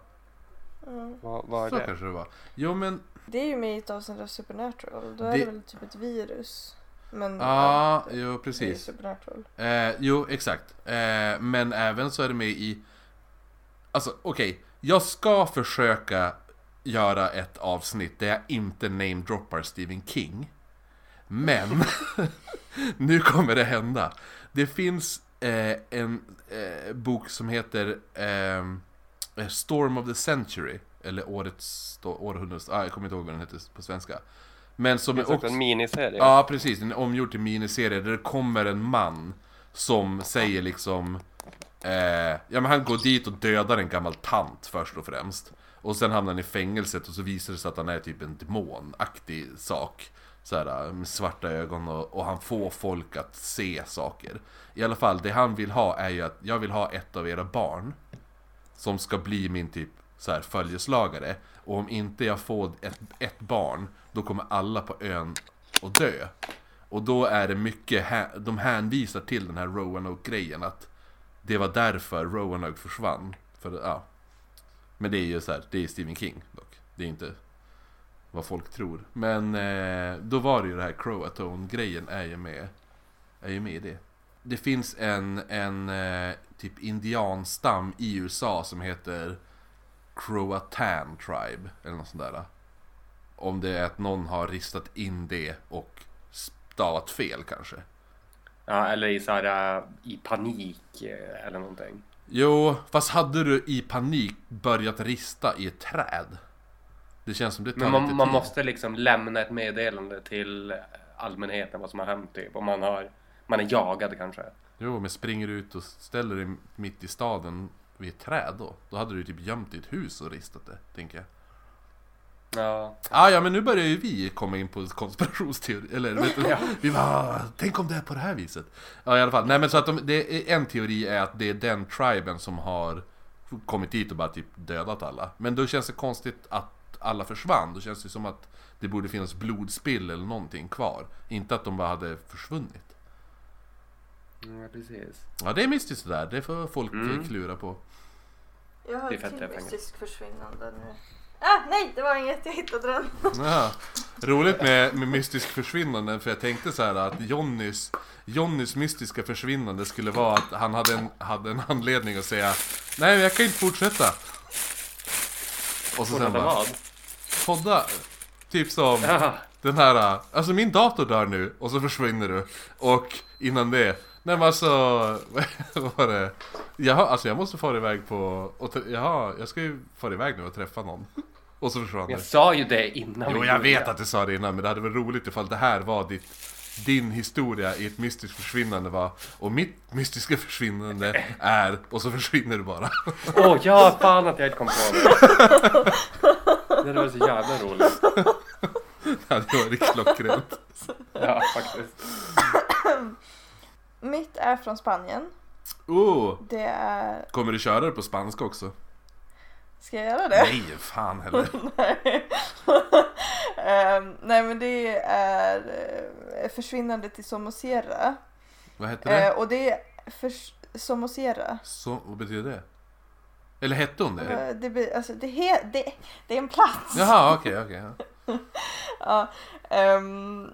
Vad, vad så är det? kanske det var Jo men, Det är ju med i ett avsnitt av Supernatural. Då är Det- det väl typ ett virus. Men ja, jo det är precis Supernatural. Eh, jo, exakt. Eh, men även så är det med i... Alltså, okej. Jag ska försöka göra ett avsnitt där jag inte namedroppar Stephen King. Men, nu kommer det hända. Det finns eh, en eh, bok som heter ehm, eh, Storm of the Century. Eller årets, århundradets, ah, jag kommer inte ihåg vad den heter på svenska. Men som Det är också... en miniserie. Ja, precis. En omgjord till miniserie där det kommer en man som säger liksom... Eh, ja, men han går dit och dödar en gammal tant först och främst. Och sen hamnar han i fängelset och så visar det sig att han är typ en demonaktig sak. Så här, äh, med svarta ögon och, och han får folk att se saker. I alla fall, det han vill ha är ju att jag vill ha ett av era barn. Som ska bli min typ så här följeslagare. Och om inte jag får ett, ett barn, då kommer alla på ön att dö. Och då är det mycket, de hänvisar till den här Roanoke-grejen att det var därför Roanoke försvann. För, ja. Men det är ju så här, det är Stephen King dock. Det är inte vad folk tror. Men eh, då var det ju det här Croatone-grejen är ju med, är ju med i det. Det finns en, en eh, typ indianstam i USA som heter Croatan Tribe eller något sånt där. Om det är att någon har ristat in det och stavat fel kanske. Ja, eller i, så här, äh, i panik eh, eller någonting. Jo, fast hade du i panik börjat rista i ett träd? Det känns som det tar Men lite man, man tid. måste liksom lämna ett meddelande till allmänheten vad som har hänt typ. Om man, har, man är jagad kanske. Jo, men springer du ut och ställer dig mitt i staden vid ett träd då? Då hade du typ gömt ditt hus och ristat det, tänker jag. Ja, Ah, ja, men nu börjar ju vi komma in på konspirationsteori, eller vet du, Ja. vi bara, "Ah, tänk om det är på det här viset. Ja, i alla fall. Nej, men så att de, det är, en teori är att det är den triben som har kommit dit och bara typ dödat alla. Men då känns det konstigt att alla försvann. Då känns det som att det borde finnas blodspill eller någonting kvar. Inte att de bara hade försvunnit. ja precis. Ja, det är mystiskt det där. Det får folk Mm. klura på. Jag har Det är ett till det är pengar. mystisk försvinnande nu. Ah, nej, det var inget. Jag hittade den. Ja. Roligt med, med mystisk försvinnande för jag tänkte så här att Jonnys, Jonnys mystiska försvinnande skulle vara att han hade en, hade en anledning att säga Nej jag kan inte fortsätta. Och så sen bara vad? Podda. Typ som Ja, den här, alltså min dator dör nu och så försvinner du. Och innan det, nej men alltså, vad var det? Jaha, alltså jag måste fara iväg på, och jaha, jag ska ju fara iväg nu och träffa någon. Och så försvann jag det. sa ju det innan Jo jag vet att du sa det innan men det hade varit roligt ifall det här var ditt din historia i ett mystiskt försvinnande var Och mitt mystiska försvinnande är och så försvinner du bara Åh ja, fan att jag inte kom på det. Det hade varit så jävla roligt. Det hade varit klockrent Ja, faktiskt. Mitt är från Spanien. Oh, Det är... kommer du köra det på spanska också? Ska jag göra det? Nej fan heller nej. Ehm, nej men det är eh, försvinnandet i Somosierra. Vad heter det? Eh, och det är förs- Somosierra. Så, vad betyder det? Eller hette hon det? Eh, det, blir- alltså, det, he- det, det är en plats. Jaha okej okej ja. Ja, ehm,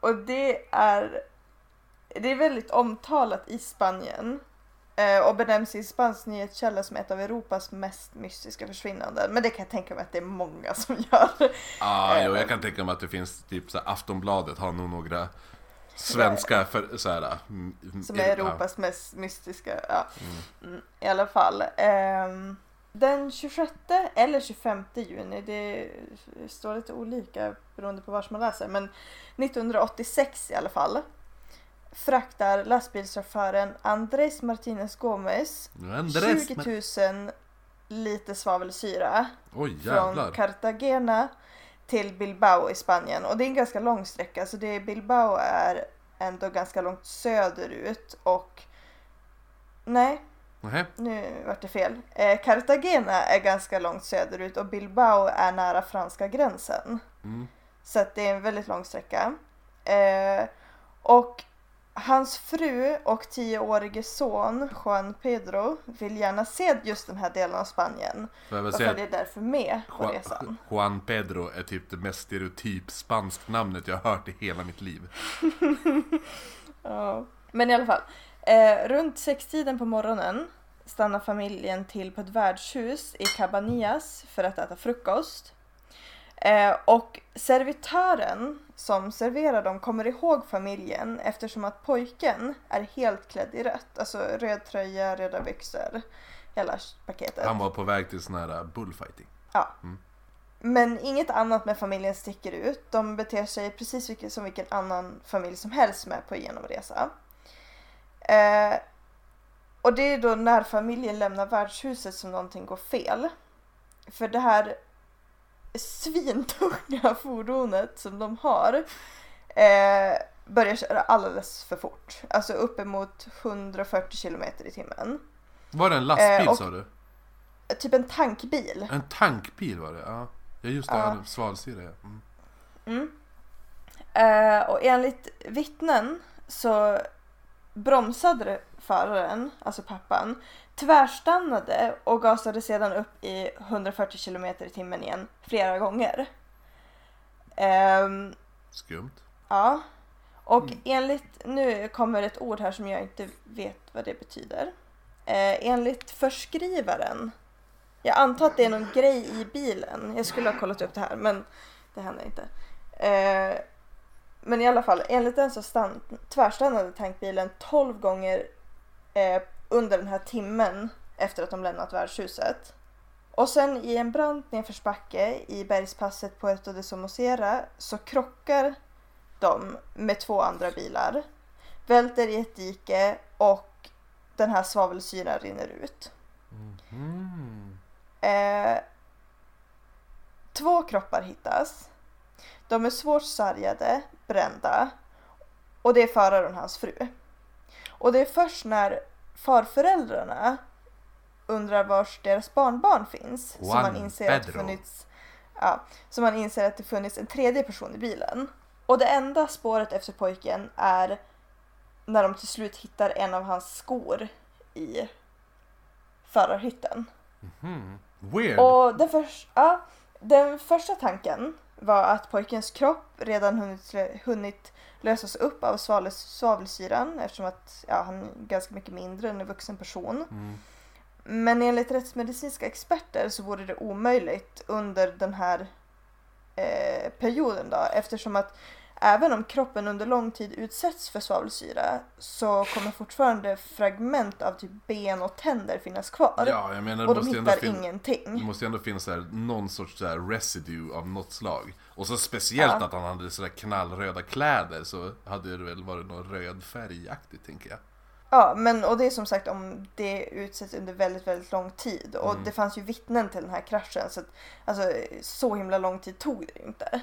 Och det är, det är väldigt omtalat i Spanien. eh, Och benämns i spansk nyhetskälla som ett av Europas mest mystiska försvinnanden. Men det kan jag tänka mig att det är många som gör. Ah, jo, jag kan tänka mig att det finns typ så Aftonbladet har nog några svenska för, så här, mm, Som är Europas mest mystiska. Ja. Mm, I alla fall. Ehm, den 26 eller 25 juni, det står lite olika beroende på var man läser, men 1986 i alla fall fraktar lastbilschauffören Andrés Martinez Gomez Ja, Andres, 20 000 liter svavelsyra Oj från. Cartagena till Bilbao i Spanien. Och det är en ganska lång sträcka så det, Bilbao är ändå ganska långt söderut och nej, Nähä. nu vart det fel. Eh, Cartagena är ganska långt söderut och Bilbao är nära franska gränsen. Mm. Så det är en väldigt lång sträcka. Eh, och hans fru och tioårige son Juan Pedro vill gärna se just den här delen av Spanien och följer därför med på Juan, resan. Juan Pedro är typ det mest stereotyp spanskt namnet jag har hört i hela mitt liv. Ja. Men i alla fall. Eh, runt sextiden på morgonen stannar familjen till på ett värdshus i Cabanillas för att äta frukost. Eh, och servitören som serverar dem kommer ihåg familjen eftersom att pojken är helt klädd i rött. Alltså röd tröja, röda byxor, hela paketet. Han var på väg till sån här uh, bullfighting. Ja. Mm. Men inget annat med familjen sticker ut. De beter sig precis som vilken annan familj som helst med på genomresa. Eh, och det är då när familjen lämnar värdshuset som någonting går fel. För det här svintunga fordonet som de har eh, börjar köra alldeles för fort. Alltså uppemot 140 kilometer i timmen. Var det en lastbil Eh, och- sa du? Typ en tankbil. En tankbil var det? Ja, ja just det, Ja. svalsyra ja. Mm. Mm. Eh, och enligt vittnen så bromsade föraren, alltså pappan, tvärstannade och gasade sedan upp i 140 km i timmen igen flera gånger. Ehm, Skumt. ja. Och enligt, nu kommer ett ord här som jag inte vet vad det betyder. Eh, enligt förskrivaren, jag antar att det är någon grej i bilen, jag skulle ha kollat upp det här men det händer inte. Eh, men i alla fall, enligt den så stann, tvärstannade tankbilen 12 gånger eh, under den här timmen efter att de lämnat värdshuset. Och sen i en brant nedförsbacke i bergspasset Puerto de Somosera så krockar de med två andra bilar, välter i ett dike och den här svavelsyran rinner ut. Mm. Eh, två kroppar hittas. De är svårt sargade, brända och det är föraren och hans fru. Och det är först när farföräldrarna undrar var deras barnbarn finns som Juan man inser att det Pedro. funnits Ja, så man inser att det funnits en tredje person i bilen. Och det enda spåret efter pojken är när de till slut hittar en av hans skor i förarhytten. Mm. Weird. Och den, förs- ja, den första tanken var att pojkens kropp redan hunnit, hunnit lösas upp av svavel, svavelsyran eftersom att ja, han är ganska mycket mindre än en vuxen person. Mm. Men enligt rättsmedicinska experter så vore det omöjligt under den här eh, perioden då eftersom att även om kroppen under lång tid utsätts för svavelsyra så kommer fortfarande fragment av typ ben och tänder finnas kvar. Ja, jag menar och de måste ju ändå hittar fin- Det ingenting. måste ju ändå finnas så här, någon sorts så här residue av något slag. Och så speciellt Ja. att han hade sådär knallröda kläder så hade det väl varit någon röd färgaktigt tänker jag. Ja, men och det är som sagt om det utsätts under väldigt, väldigt lång tid. Och Mm. det fanns ju vittnen till den här kraschen så att alltså så himla lång tid tog det inte.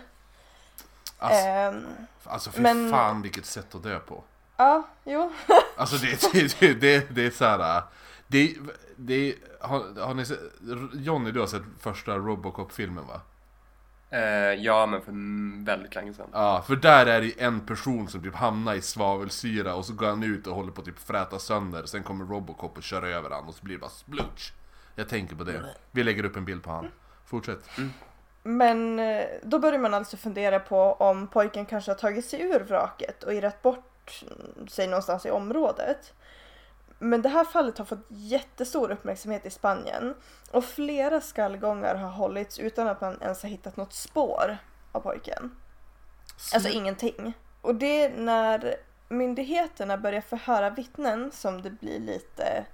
Alltså, Ehm, alltså fy men- fan vilket sätt att dö på. ja, jo. Alltså det, det, det, det, det är såhär... Det, det, har, har ni sett, Johnny du har sett första Robocop-filmen va? Eh, ja, men för mm, väldigt länge sedan. Ja, för där är det en person som typ hamnar i svavelsyra och så går han ut och håller på att typ fräta sönder. Sen kommer Robocop och kör över han och så blir det bara splutch. Jag tänker på det. Vi lägger upp en bild på han. Fortsätt. Men eh, då börjar man alltså fundera på om pojken kanske har tagit sig ur vraket och irrat bort sig någonstans i området. Men det här fallet har fått jättestor uppmärksamhet i Spanien och flera skallgångar har hållits utan att man ens har hittat något spår av pojken. Alltså ingenting. Och det är när myndigheterna börjar förhöra vittnen som det blir lite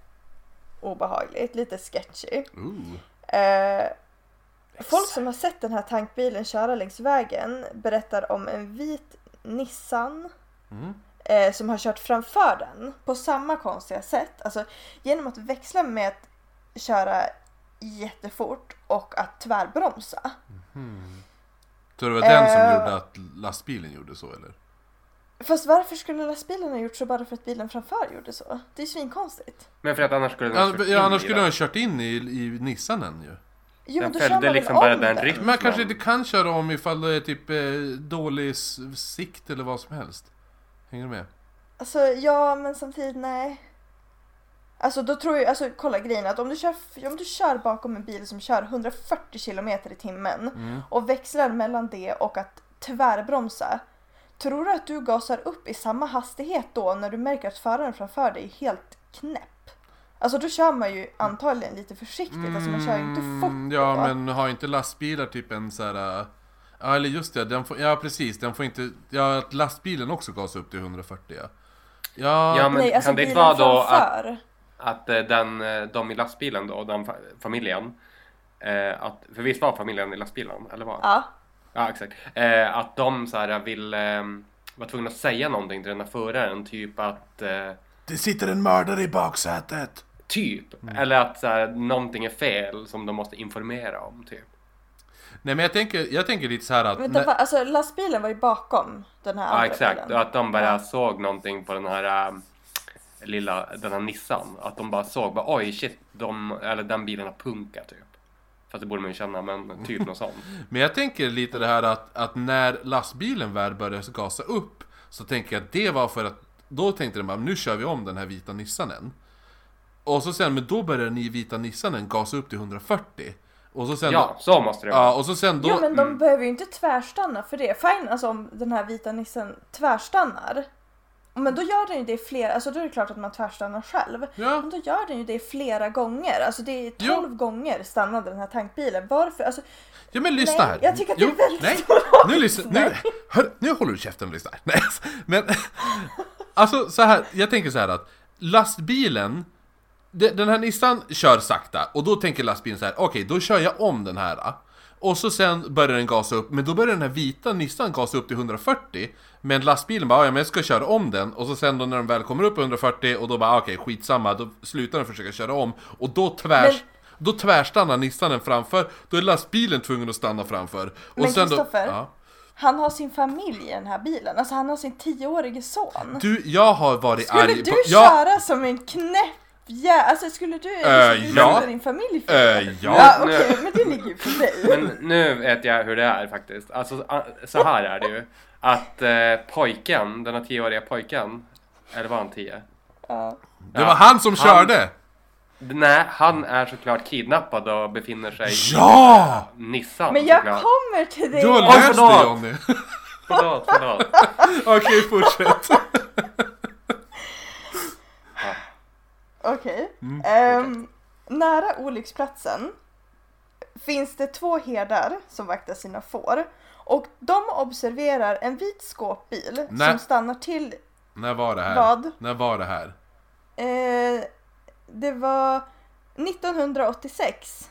obehagligt, lite sketchy. Ooh. Eh, folk som har sett den här tankbilen köra längs vägen berättar om en vit Nissan Mm. eh, som har kört framför den på samma konstiga sätt. Alltså genom att växla med att köra jättefort och att tvärbromsa. Så det var den som Eh. gjorde att lastbilen gjorde så eller? Fast varför skulle lastbilen ha gjort så bara för att bilen framför gjorde så? Det är ju svinkonstigt. Men för att annars skulle den ha Ja, kört in ja, annars i skulle den. ha kört in i, i Nissanen ju. Jo, Den följde man liksom om bara den rytmen. Men kanske inte kan köra om ifall det är typ eh, dålig sikt eller vad som helst. Hänger du med? Alltså ja, men samtidigt nej. Alltså då tror jag, alltså kolla grejen att om du, kör, om du kör bakom en bil som kör 140 kilometer i timmen Mm. och växlar mellan det och att tvärbromsa. Tror du att du gasar upp i samma hastighet då när du märker att föraren framför dig är helt knäpp? Alltså då kör man ju antagligen lite försiktigt, alltså man kör ju inte fort Mm, då. Ja, men har inte lastbilar typ en så här... äh, Ja, eller just det, den får, ja precis, den får inte... Ja, att lastbilen också gasar upp till 140 ja. Ja, Ja, men Nej, alltså kan det inte vara då att, framför. att eh, den, eh, de i lastbilen då, den fa- familjen, eh, att, för visst var familjen i lastbilen, eller vad? Ja. Ja, exakt. Eh, att de så här vill eh, vara tvungna att säga någonting till den här föraren, typ att eh, det sitter en mördare i baksätet! Typ. Mm. Eller att så här, någonting är fel som de måste informera om, typ. Nej men jag tänker, jag tänker lite så här att... Vänta, när- alltså lastbilen var ju bakom den här Ja, andra exakt. bilen. Att de bara Ja. såg någonting på den här äh, lilla, den här Nissan. Att de bara såg, bara, oj shit, de, eller den bilen har punka typ. Fast det borde man ju känna, men typ något sånt. Men jag tänker lite det här att, att när lastbilen väl började gasa upp Så tänker jag att det var för att Då tänkte de bara, nu kör vi om den här vita Nissanen Och så sen, men då började den i vita Nissanen gasa upp till 140 Och så sen Ja, så måste det Ja, vara. och så sen då Jo men de behöver ju inte tvärstanna för det. Fine alltså om den här vita nissen tvärstannar. Men då gör den ju det flera, alltså då är det klart att man tvärstannar själv. Ja, Men då gör den ju det flera gånger. Alltså det är 12 Jo. gånger stannade den här tankbilen. Varför? Alltså, ja men lyssna Nej, här jag tycker att det är väldigt nej, stor nu lyssna, nu, hör, nu håller du käften och lyssnar Nej, alltså, men Alltså så här, jag tänker så här att Lastbilen Den här Nissan kör sakta och då tänker lastbilen så här: okej då kör jag om den här Och så sen börjar den gasa upp, men då börjar den här vita Nissan gasa upp till 140 Men lastbilen bara, ja men jag ska köra om den Och så sen då när den väl kommer upp på 140 och då bara okej skitsamma, då slutar den försöka köra om Och då tvärs Men- Då tvärstannar Nissanen framför, då är lastbilen tvungen att stanna framför och Men Kristoffer? ja. Han har sin familj i den här bilen. Alltså han har sin tioårige son. Du, jag har varit Skulle arg du på... Köra som en knäpp jä- Alltså skulle du Äh, liksom ja. låta din familj få äh, det? ja. Ja okej, men det ligger ju på dig. Men nu vet jag hur det är faktiskt. Alltså, så här är det ju. Att eh, pojken, den här tioåriga pojken, eller var han tio? Ja. Det var han som Han- körde! Nej, han är såklart kidnappad och befinner sig Ja! i Nissan Men jag såklart. kommer till det! Du har Oj, läst det. Jonny! Förlåt, förlåt. Okej, fortsätt! Okej. Mm, Ehm, nära olycksplatsen finns det två herdar som vaktar sina får. Och de observerar en vit skåpbil Nej. som stannar till. När var det här? Vad? När var det här? Eh, det var 1986.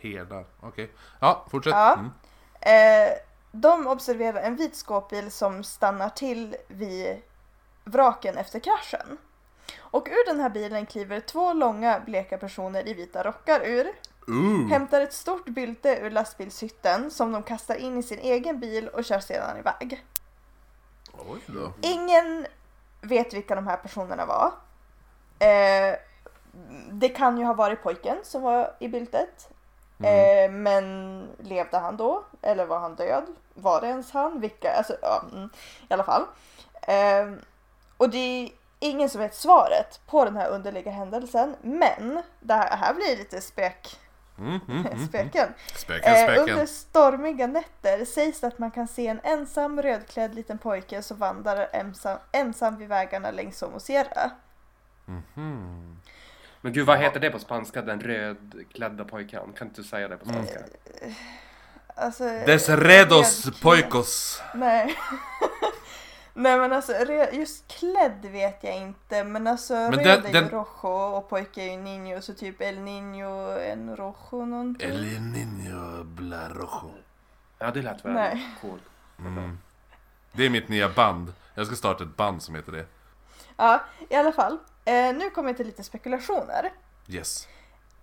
Herdar, okej. Ja, fortsätt. Ja. Mm. Eh, de observerar en vit skåpbil som stannar till vid vraken efter kraschen. Och ur den här bilen kliver två långa bleka personer i vita rockar ur. Ooh. Hämtar ett stort bylte ur lastbilshytten som de kastar in i sin egen bil och kör sedan iväg. Oj då. Ingen vet vilka de här personerna var. Eh, det kan ju ha varit pojken som var i byltet. Eh, men levde han då? Eller var han död? Var det ens han? Vilka? Alltså, ja, mm, I alla fall. Eh, och det ingen som vet svaret på den här underliga händelsen. Men det här, här blir lite spök, Mm, mm, mm. spöken. Späken, Eh, späken. under stormiga nätter sägs det att man kan se en ensam rödklädd liten pojke som vandrar ensam, ensam vid vägarna längs Somosierra. Mhm. Men gud, vad heter det på spanska? Den rödklädda pojken? Kan inte du säga det på spanska? Alltså, Desredos poikos. Nej. Nej men alltså just klädd vet jag inte men alltså Men röd den- är den- ju rojo och pojke är ju niño så typ el niño en rojo någonting. El niño blarojo. Ja, det lät väl Nej. coolt. Mm. Det är mitt nya band. Jag ska starta ett band som heter det. Ja i alla fall. Eh, nu kommer jag till lite spekulationer. Yes.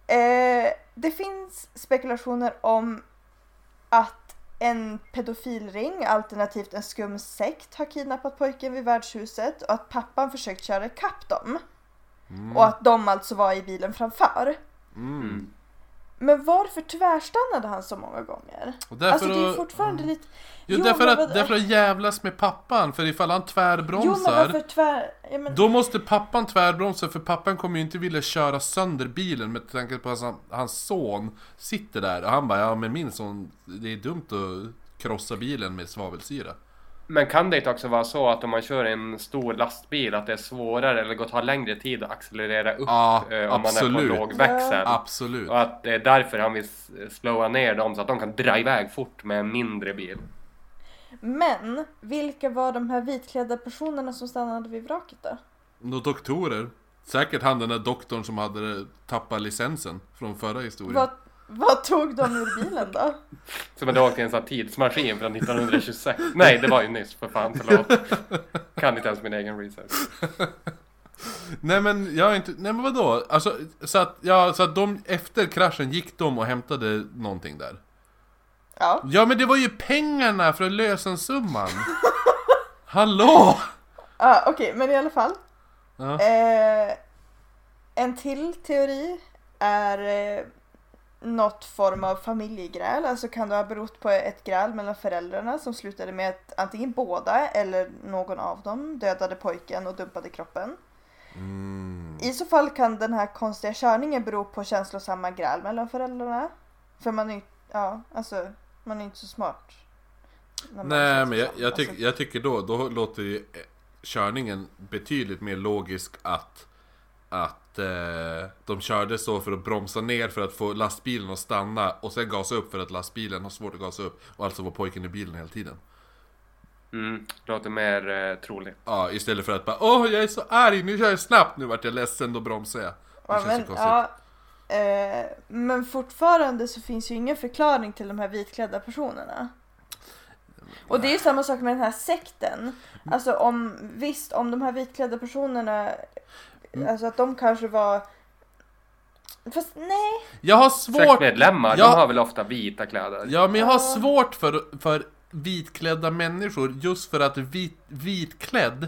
Eh, det finns spekulationer om att en pedofilring alternativt en skum sekt har kidnappat pojken vid värdshuset och att pappan försökt köra ikapp dem. Och att de alltså var i bilen framför. Mm. Men varför tvärstannade han så många gånger? Och därför alltså det är ju fortfarande lite... Jo, Jo, därför, men att, därför att jävlas med pappan. För ifall han Jo men tvärbromsar. varför tvär... Ja, men... Då måste pappan tvärbromsa för pappan kommer ju inte vilja köra sönder bilen med tanke på att han, hans son sitter där och han bara ja men min son, det är dumt att krossa bilen med svavelsyra. Men kan det inte också vara så att om man kör en stor lastbil att det är svårare eller tar längre tid att accelerera upp Ja, eh, om man är absolut. på låg växel? Absolut. Och att det är därför han vill slåa ner dem så att de kan dra iväg fort med en mindre bil. Men vilka var de här vitklädda personerna som stannade vid vraket då? Några doktorer. Säkert han den där doktorn som hade tappat licensen från förra historien. Vad, vad tog de ur bilen då? Som att åkt i en sån här tidsmaskin från 1926. Nej, det var ju nyss för fan, förlåt. Kan inte ens min egen research. Nej men jag är inte, nej men vadå? Alltså, så att, ja, så att de, efter kraschen gick de och hämtade någonting där. Ja. Ja men det var ju pengarna för lösensumman! Hallå! Ah, Okej, men i alla fall. Ja. Eh, en till teori är eh, något form av familjegräl. Alltså kan det ha berott på ett gräl mellan föräldrarna som slutade med att antingen båda eller någon av dem dödade pojken och dumpade kroppen. Mm. I så fall kan den här konstiga körningen bero på känslosamma gräl mellan föräldrarna. För man är ju, ja, alltså, man är inte så smart. Nej men jag, jag, tyck, Alltså, jag tycker då, då låter ju eh, körningen betydligt mer logisk att att eh, de körde så för att bromsa ner för att få lastbilen att stanna och sen gasa upp för att lastbilen har svårt att gasa upp och alltså var pojken i bilen hela tiden. Mm, låter mer eh, troligt. Ja, istället för att bara Åh, jag är så arg, nu kör jag snabbt, nu vart jag ledsen, då bromsar jag. Det Ja, men, ja, eh, men fortfarande så finns ju ingen förklaring till de här vitklädda personerna. Och det är ju samma sak med den här sekten. Alltså om, visst om de här vitklädda personerna, Mm. alltså att de kanske var Fast nej, Jag har svårt... Sektmedlemmar, Ja. de har väl ofta vita kläder? Ja, men jag har svårt för, för vitklädda människor just för att vit, vitklädd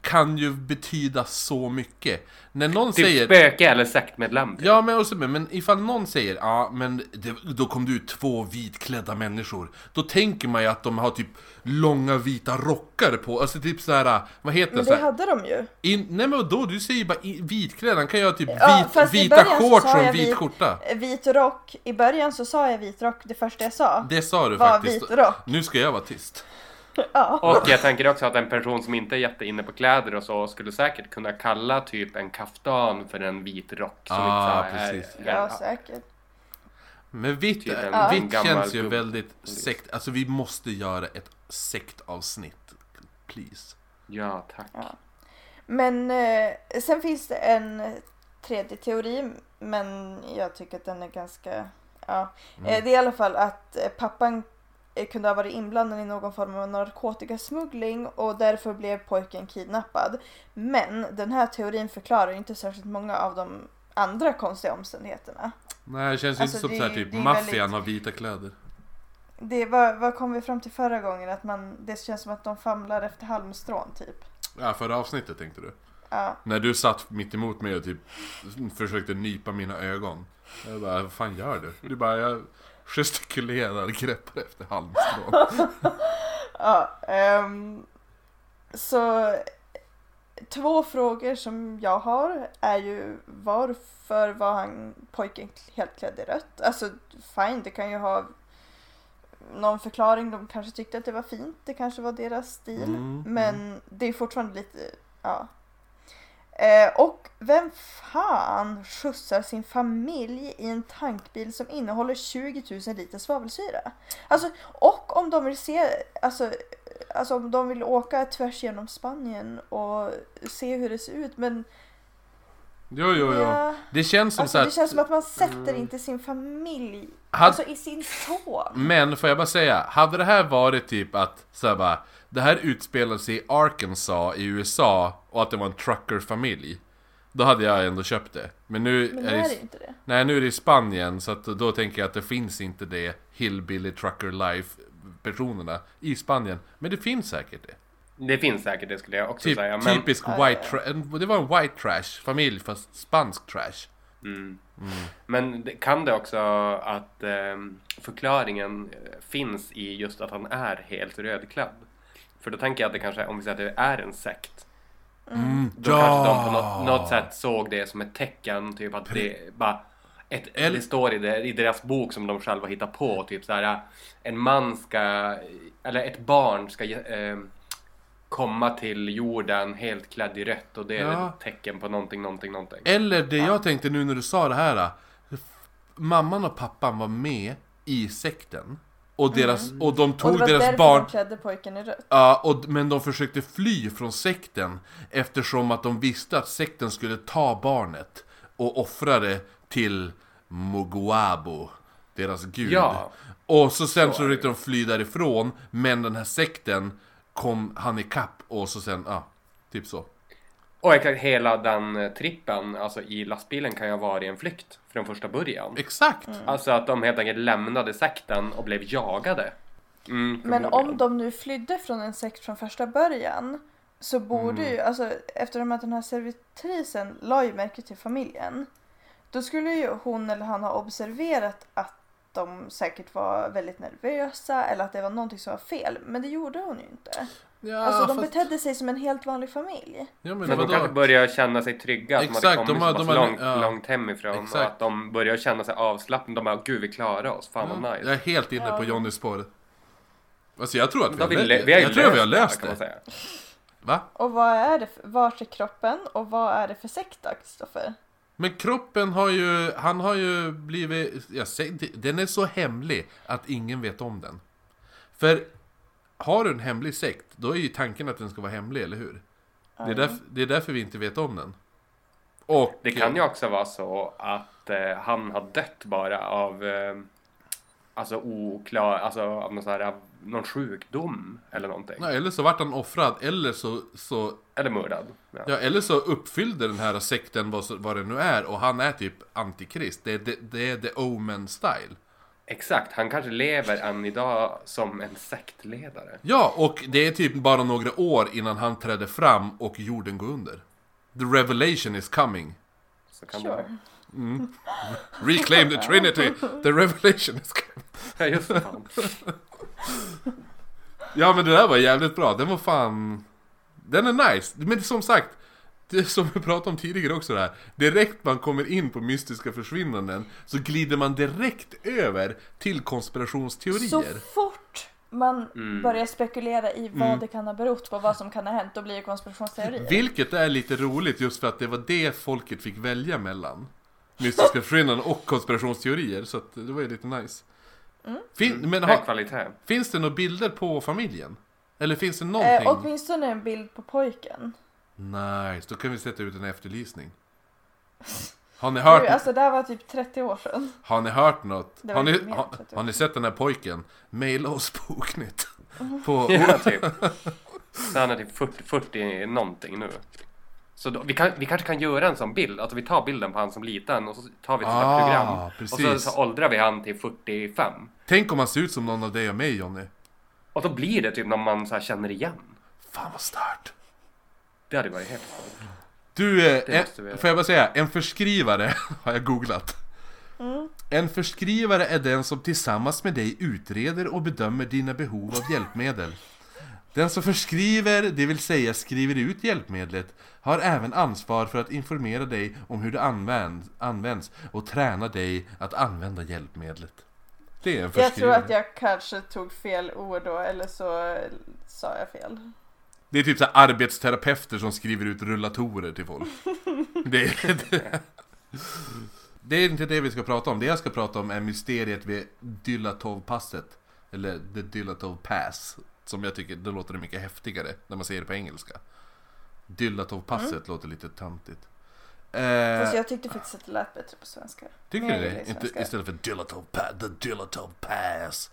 kan ju betyda så mycket. När någon Typ säger... spöke eller sektmedlem? typ. Ja men, också, men men ifall någon säger ja men det, då kom det ut två vitklädda människor Då tänker man ju att de har typ långa vita rockar på, alltså typ såhär, vad heter men det? det Såhär, hade de ju. in, nej men vadå, du säger ju bara i, vitklädd, han kan ju ha typ Ja, vit, vita shorts och en vit vit- skjorta Vit rock, i början så sa jag vit rock, det första jag sa Det sa du var faktiskt vit rock. Nu ska jag vara tyst Ja. Och jag tänker också att en person som inte är jätteinne på kläder och så skulle säkert kunna kalla typ en kaftan för en vit rock. Som Ah, inte så här precis. är, ja, säkert. Men vitt, Typ en äh, vitt känns ju väldigt sekt, alltså vi måste göra ett sektavsnitt Please Ja, tack. Ja. Men eh, sen finns det en tredje teori, men jag tycker att den är ganska... Ja. Mm. Eh, det är i alla fall att eh, pappan eh, kunde ha varit inblandad i någon form av narkotikasmuggling och därför blev pojken kidnappad. Men den här teorin förklarar inte särskilt många av de andra konstiga omständigheterna. Nej det känns Alltså, inte som det- så här typ maffian har vita kläder Det, vad, vad kom vi fram till förra gången? Att man, det känns som att de famlar efter halmstrån typ. Ja förra avsnittet tänkte du Ja. När du satt mitt emot mig och typ försökte nypa mina ögon. Jag bara, vad fan gör du? Du bara, jag gestikulerar, greppar efter halmstrån. Ja, ehm, så två frågor som jag har är ju varför var han pojken helt klädd i rött? Alltså fine, det kan ju ha någon förklaring. De kanske tyckte att det var fint. Det kanske var deras stil. Mm, Men det är fortfarande lite, ja. Eh, och vem fan skjutsar sin familj i en tankbil som innehåller 20 000 liter svavelsyra? Alltså, och om de vill se, alltså, alltså om de vill åka tvärs genom Spanien och se hur det ser ut. Men Jo, jo, jo. ja, Det känns som alltså, så det att... känns som att man sätter inte sin familj, Had- alltså i sin son. Men får jag bara säga, hade det här varit typ att så här bara, det här utspelar sig i Arkansas i USA och att det var en truckerfamilj. Då hade jag ändå köpt det. Men nu Men är det det, är det inte det. nej, nu är det i Spanien så att då tänker jag att det finns inte det Hillbilly Trucker Life personerna i Spanien. Men det finns säkert det. Det finns säkert det skulle jag också Typ, säga. Men, typisk white ja. tra- en- Det var en white trash familj fast spansk trash. mm. men det, kan det också att ehm, förklaringen eh, finns i just att han är helt rödklädd? För då tänker jag att det kanske, om vi säger att det är en sekt. Mm, Då kanske de på något, något sätt såg det som ett tecken, typ att det bara ett, Eller- det står i, det, i deras bok som de själva hittar på, typ så här en man ska, eller ett barn ska eh, komma till jorden helt klädd i rött och det är Ja. ett tecken på någonting, någonting, någonting. Eller det jag tänkte nu när du sa det här. Mamman och pappan var med i sekten. Och, deras, och de Och det tog var deras barn... de klädde pojken i rött. Ja, och, men de försökte fly från sekten eftersom att de visste att sekten skulle ta barnet och offra det till Moguabo, deras gud. Ja. Och så sen Så försökte de fly därifrån, men den här sekten kom han ikapp och så sen, ja, typ så. Och exakt hela den eh, trippen, alltså i lastbilen kan ju ha varit en flykt från första början. Exakt! Alltså att de helt enkelt lämnade sekten och blev jagade. Mm, Men om de nu flydde från en sekt från första början så borde Mm. ju, alltså eftersom att den här servitrisen la ju märke till familjen. Då skulle ju hon eller han ha observerat att de säkert var väldigt nervösa eller att det var någonting som var fel. Men det gjorde hon ju inte. Ja, alltså de fast- betedde sig som en helt vanlig familj. Ja, men Men de kanske börjar känna sig trygga, att de Exakt, hade de kommit har- så pass de har- långt, ja. långt hemifrån och Exakt. att de börjar känna sig avslappnade. De bara, gud vi klarar oss, fan vad Ja, nice. Jag är helt inne Ja. på Johnnys spår. Alltså jag tror att vi har, har vi, lö- lö- vi har jag tror att vi har det löst det. säga. Va? Och vad är det, för, vart är kroppen och vad är det för sekt då, Kristoffer? Men kroppen har ju, han har ju blivit, jag säger, det- den är så hemlig att ingen vet om den. För har du en hemlig sekt, då är ju tanken att den ska vara hemlig, eller hur? Det är, därf, det är därför vi inte vet om den. Och... Det kan ju också vara så att eh, han har dött bara av eh, alltså oklar, alltså av någon, här, någon sjukdom eller någonting. Ja, eller så vart han offrad, eller så, så, Eller mördad. Ja. ja, eller så uppfyllde den här sekten vad, vad det nu är och han är typ antikrist. Det är, det, det är the omen style. Exakt, han kanske lever än idag som en sektledare. Ja, och det är typ bara några år innan han trädde fram och jorden går under. The revelation is coming. Så kan det Sure. vara. Reclaim the trinity! The revelation is coming. Ja, just det. Fan. Ja men det där var jävligt bra, den var fan... Den är nice, men som sagt det som vi pratade om tidigare också där. Direkt man kommer in på mystiska försvinnanden så glider man direkt över till konspirationsteorier. Så fort man Mm. börjar spekulera i vad Mm. det kan ha berott på, vad som kan ha hänt, då blir det konspirationsteorier. Vilket är lite roligt just för att det var det folket fick välja mellan. Mystiska försvinnanden och konspirationsteorier, så att det var ju lite nice. Fin- men Hög ha, kvalitet. finns det några bilder på familjen? Eller finns det Eh, någonting? åtminstone en bild på pojken. Nice, då kan vi sätta ut en efterlysning. Har ni hört, Oj, Alltså det här var typ 30 år sedan. har ni hört något? Har ni, har, 30 år har ni sett den här pojken? Maila oss på Oknytt. På, Ja, typ. Så han är typ 40, 40 någonting nu. Så då, vi, kan, vi kanske kan göra en sån bild, att vi tar bilden på han som liten och så tar vi ett sånt Ah, program. Och så, precis. så åldrar vi han till 45. Tänk om han ser ut som någon av dig och mig Jonny. Och då blir det typ någon man så här känner igen. Fan vad stört. Det hade varit helt stort. Du, eh, en, får jag bara säga, en förskrivare har jag googlat. En förskrivare är den som tillsammans med dig utreder och bedömer dina behov av hjälpmedel. Den som förskriver, det vill säga skriver ut hjälpmedlet, har även ansvar för att informera dig om hur det används, används och träna dig att använda hjälpmedlet. Det är en Jag tror förskrivare. att jag kanske tog fel ord då eller så sa jag fel. Det är typ så arbetsterapeuter som skriver ut rullatorer till folk. Det är, det, det är inte det vi ska prata om. Det jag ska prata om är mysteriet vid Dylatov-passet. Eller The Dylatov Pass. Som jag tycker, det låter mycket häftigare när man säger det på engelska. Dylatov-passet låter lite töntigt. Eh, Fast jag tyckte faktiskt att det lät bättre på svenska. tycker du det? Inte, istället för Dylatov Pass, The Dylatov Pass.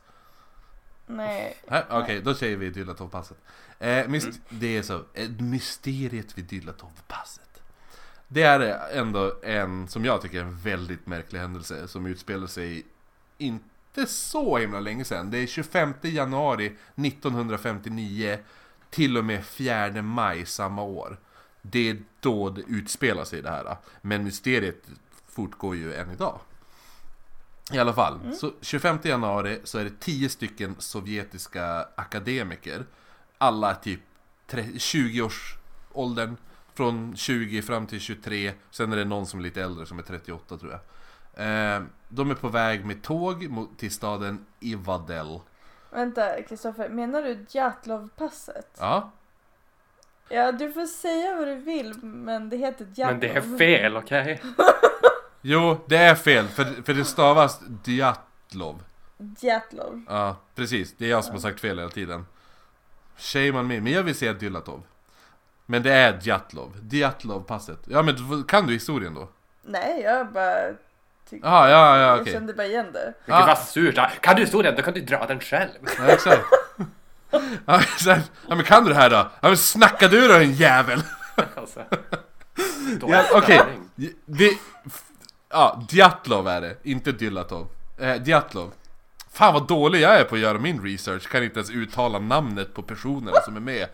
Nej. Nej, Okej, då säger vi Dylatov-passet. Eh, myst- Det är så, mysteriet vid Dylatov-passet. Det är ändå en, som jag tycker, en väldigt märklig händelse som utspelar sig inte så himla länge sedan. Det är 25 januari 1959 till och med 4 maj samma år. Det är då det utspelar sig det här. Men mysteriet fortgår ju än idag. I alla fall, så 25 januari så är det 10 stycken sovjetiska akademiker. Alla typ 20-årsåldern. Från 20 fram till 23. Sen är det någon som är lite äldre som är 38 tror jag. Eh, de är på väg med tåg mot, till staden Ivadel. Vänta Kristoffer, menar du Djatlov-passet? Ja, Ja, du får säga vad du vill men det heter Djatlov. Men det är fel, okej? jo det är fel för, för det stavas Djatlov. Djatlov. Ja, precis. Det är jag som har sagt fel hela tiden. Shame on me. Men jag vill säga Dylatov. Men det är Djatlov. Djatlov-passet. Ja men kan du historien då? Nej, jag bara tyckte... Jaha, ja, ja, Jag okej. kände bara igen det. Men Ah. gud vad surt. Kan du historien? Då kan du dra den själv. Ja, exakt. Ja, exakt. ja men kan du det här då? Ja men snacka du då en jävel! Alltså. Ja, Okej, det... Ja, Djatlov är det, inte Dylatov. Eh, Djatlov. Fan vad dålig jag är på att göra min research, kan inte ens uttala namnet på personerna som är med.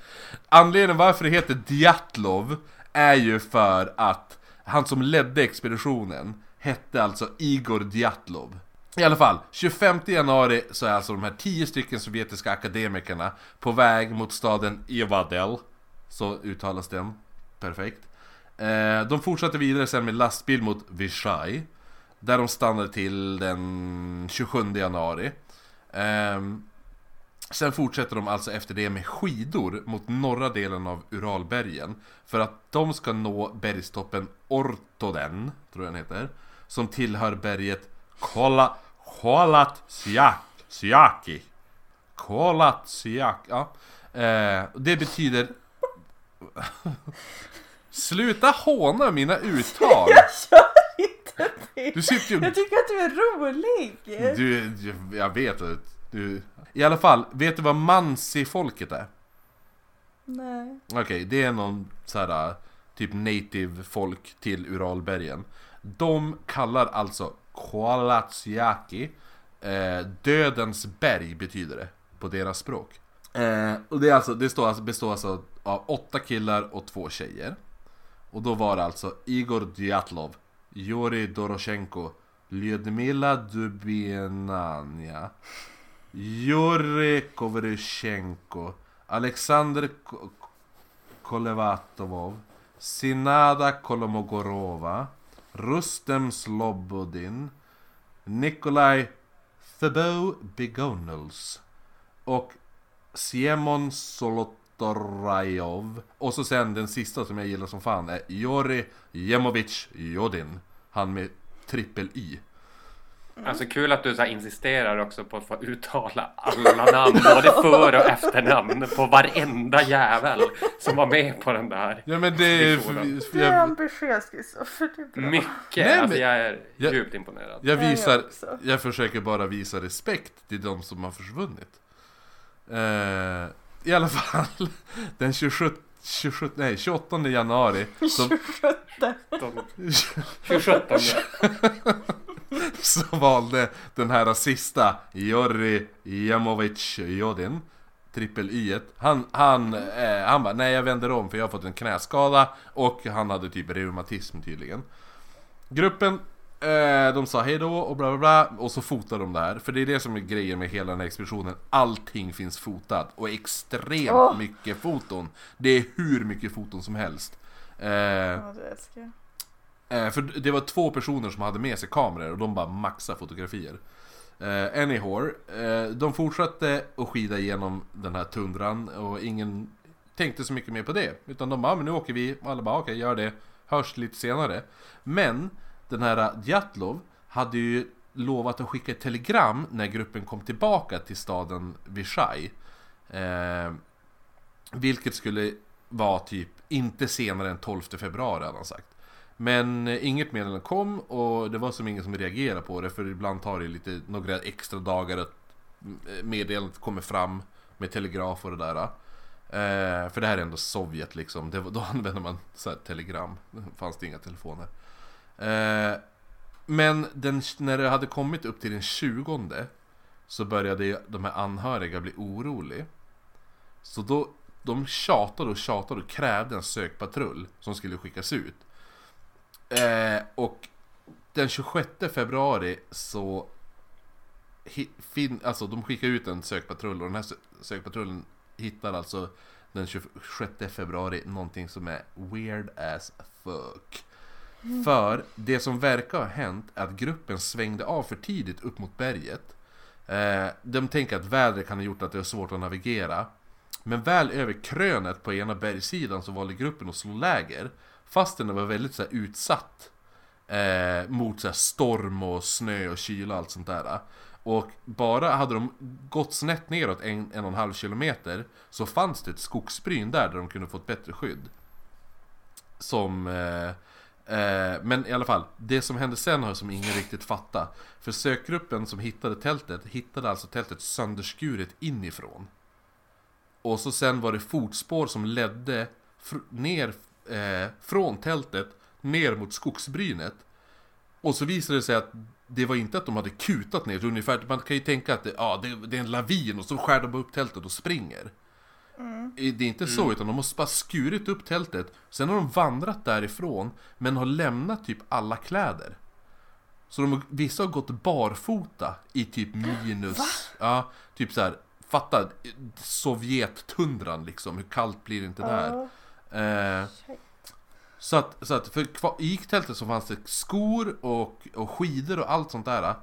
Anledningen varför det heter Djatlov är ju för att han som ledde expeditionen hette alltså Igor Djatlov. I alla fall, 25 januari så är alltså de här 10 stycken sovjetiska akademikerna på väg mot staden Evadel. Så uttalas den. Perfekt. Eh, de fortsatte vidare sen med lastbil mot Vishay. Där de stannade till den 27 januari. Eh, sen fortsätter de alltså efter det med skidor mot norra delen av Uralbergen. För att de ska nå bergstoppen Ortoden, tror jag den heter. Som tillhör berget Kola, Kolatsiaki. Kolatsiaki, ja. Eh, det betyder... Sluta håna mina uttal! Jag kör inte det! Du sitter ju... Jag tycker att du är rolig! Du, du, jag vet att du... I alla fall, vet du vad Mansi-folket är? Nej. Okej, det är någon så här typ native folk till Uralbergen. De kallar alltså Kolatsiaki eh, Dödens berg betyder det på deras språk. Eh, och det, är alltså, det står alltså, består alltså av åtta killar och två tjejer. Och då var det alltså Igor Djatlov, Jurij Doroshenko, Lyudmila Dubinania, Jurij Kovryshenko, Alexander Ko- Kolevatovov, Sinada Kolomogorova, Rustem Slobodin, Nikolaj Thebo Begonels och Siemon Solotorajov. Och så sen den sista som jag gillar som fan är Jori Jemovic Jodin. Han med trippel Y. Alltså kul att du så här insisterar också på att få uttala alla namn, både för och efternamn på varenda jävel som var med på den där. Ja men det är... Diskussionen. Du är Jag, ambitiös Kristoffer, det är. Mycket, Nej, alltså men- jag är Jag- djupt imponerad. jag jag visar... Jag försöker bara visa respekt till de som har försvunnit. Eh, I alla fall, den 27, 27, nej, 28 januari så, 27 så valde den här sista Jori Jamovic Jodin Trippel Y Han, han, eh, han bara nej jag vänder om för jag har fått en knäskada och han hade typ reumatism tydligen. Gruppen Eh, de sa hej då och bla bla bla och så fotade de det här. För det är det som är grejen med hela den här expeditionen. Allting finns fotat och extremt Åh. mycket foton. Det är hur mycket foton som helst. Eh, Ja, det älskar jag. Eh, för det var två personer som hade med sig kameror och de bara maxade fotografier. Eh, anyhow, eh, de fortsatte att skida igenom den här tundran och ingen tänkte så mycket mer på det. Utan de bara, "Ja, men nu åker vi. Och alla bara, okej, gör det. Hörs lite senare. Men den här Djatlov hade ju lovat att skicka ett telegram när gruppen kom tillbaka till staden Vishaj. Eh, vilket skulle vara typ inte senare än 12 februari hade han sagt. Men eh, inget meddelande kom och det var som ingen som reagerade på det för ibland tar det lite några extra dagar att eh, meddelandet kommer fram med telegraf och det där. Eh, för det här är ändå Sovjet liksom, det, då använder man så här telegram. Då fanns det inga telefoner. Eh, men den, när det hade kommit upp till den 20 så började de här anhöriga bli oroliga. Så då, de tjatade och tjatade och krävde en sökpatrull som skulle skickas ut. Eh, och den 26 februari så fin, alltså de skickar ut en sökpatrull och den här sökpatrullen hittar alltså den 26 februari någonting som är weird as fuck. För det som verkar ha hänt är att gruppen svängde av för tidigt upp mot berget. Eh, de tänker att vädret kan ha gjort att det är svårt att navigera. Men väl över krönet på ena bergssidan så valde gruppen att slå läger. Fastän det var väldigt så här, utsatt eh, mot så här, storm och snö och kyla och allt sånt där. Och bara hade de gått snett neråt en, en och en halv kilometer så fanns det ett skogsbryn där, där de kunde fått bättre skydd. Som... Eh, Eh, men i alla fall, det som hände sen har som ingen riktigt fattat. För sökgruppen som hittade tältet hittade alltså tältet sönderskuret inifrån. Och så sen var det fotspår som ledde fr- ner eh, från tältet ner mot skogsbrynet. Och så visade det sig att det var inte att de hade kutat ner, ungefär, man kan ju tänka att det, ja, det, det är en lavin och så skär de upp tältet och springer. Eh, Det är inte så, utan de har bara skurit upp tältet, sen har de vandrat därifrån, men har lämnat typ alla kläder. Så de, vissa har gått barfota i typ minus, ja, typ så här. fatta eh, Sovjettundran liksom, hur kallt blir det inte där? Eh, Shit. så att, så att för i tältet så fanns det skor och, och skidor och allt sånt där.